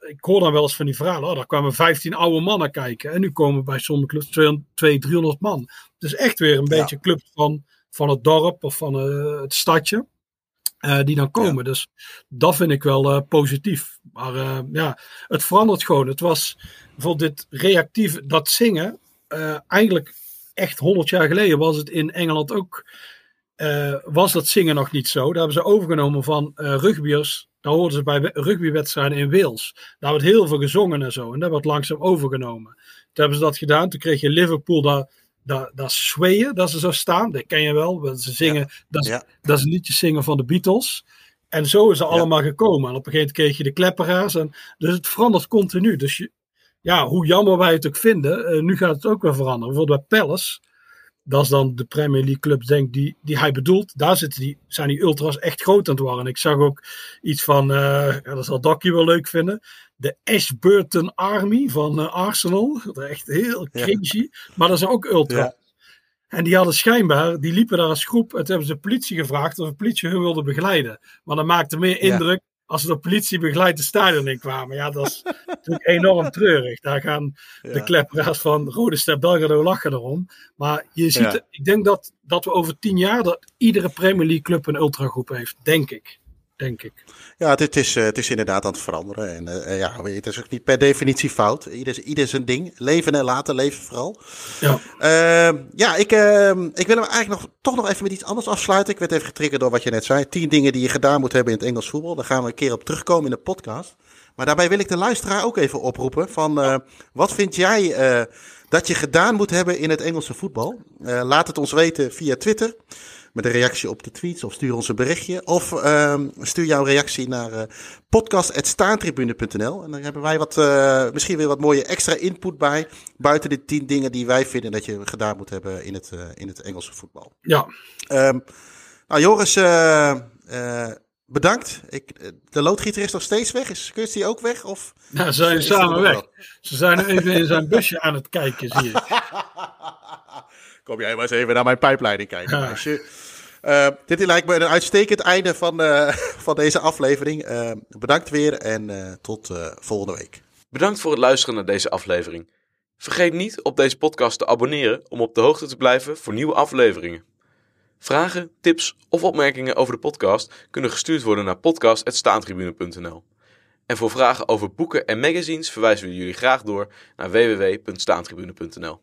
ik hoor dan wel eens van die verhalen, oh, daar kwamen 15 oude mannen kijken. En nu komen bij sommige clubs 200, 300 man. Het is echt weer een beetje ja. club van, van het dorp of van uh, het stadje. Uh, die dan komen. Ja. Dus dat vind ik wel uh, positief. Maar ja, het verandert gewoon. Het was bijvoorbeeld dit reactief, dat zingen. eigenlijk echt 100 jaar geleden was het in Engeland ook uh, was dat zingen nog niet zo. Daar hebben ze overgenomen van uh, rugbyers. Daar hoorden ze bij rugbywedstrijden in Wales. Daar wordt heel veel gezongen en zo. En dat wordt langzaam overgenomen. Toen hebben ze dat gedaan. Toen kreeg je Liverpool daar, daar, daar swayen, dat ze zo staan. Dat ken je wel. Ze zingen, ja. dat, ja. dat zingen van de Beatles. En zo is het ja. allemaal gekomen. En op een gegeven moment kreeg je de klepperaars. En, dus het verandert continu. Dus je, ja, hoe jammer wij het ook vinden, uh, nu gaat het ook weer veranderen. Bijvoorbeeld bij Palace dat is dan de Premier League clubs denk die, die hij bedoelt. Daar zitten die, zijn die ultras echt groot aan het worden. Ik zag ook iets van, uh, ja, dat zal Dokkie wel leuk vinden. De Ashburton Army van uh, Arsenal. Dat is echt heel crazy. Maar dat zijn ook ultras. Ja. En die hadden schijnbaar, die liepen daar als groep. Het hebben ze de politie gevraagd of de politie hun wilde begeleiden. Maar dat maakte meer indruk als ze de politie begeleid de stadion in kwamen. Ja, dat is natuurlijk enorm treurig. Daar gaan de klepperaars van Rode Ster Belgrado lachen erom. Maar je ziet, ik denk dat, dat we over tien jaar dat iedere Premier League club een ultragroep heeft. Denk ik denk ik. Ja, het, is, het is inderdaad aan het veranderen. En uh, ja, het is ook niet per definitie fout. Ieder, ieder zijn ding. Leven en laten leven vooral. Ja, uh, ja ik, uh, ik wil hem eigenlijk nog, toch nog even met iets anders afsluiten. Ik werd even getriggerd door wat je net zei. Tien dingen die je gedaan moet hebben in het Engels voetbal. Daar gaan we een keer op terugkomen in de podcast. Maar daarbij wil ik de luisteraar ook even oproepen van wat vind jij dat je gedaan moet hebben in het Engelse voetbal? laat het ons weten via Twitter met een reactie op de tweets of stuur ons een berichtje. Of uh, stuur jouw reactie naar uh, podcast.staantribune.nl. En dan hebben wij wat, uh, misschien weer wat mooie extra input bij. Buiten de tien dingen die wij vinden dat je gedaan moet hebben in het, uh, in het Engelse voetbal. Ja. Um, nou, Joris, bedankt. Ik, de loodgieter is nog steeds weg. Is Kirsty ook weg? Of nou, ze zijn samen weg. Ze zijn even in zijn busje aan het kijken, zie je. Kom jij maar eens even naar mijn pijpleiding kijken. Uh, dit lijkt me een uitstekend einde van, uh, van deze aflevering. Uh, bedankt weer en tot volgende week. Bedankt voor het luisteren naar deze aflevering. Vergeet niet op deze podcast te abonneren om op de hoogte te blijven voor nieuwe afleveringen. Vragen, tips of opmerkingen over de podcast kunnen gestuurd worden naar podcast.staantribune.nl. En voor vragen over boeken en magazines verwijzen we jullie graag door naar www.staantribune.nl.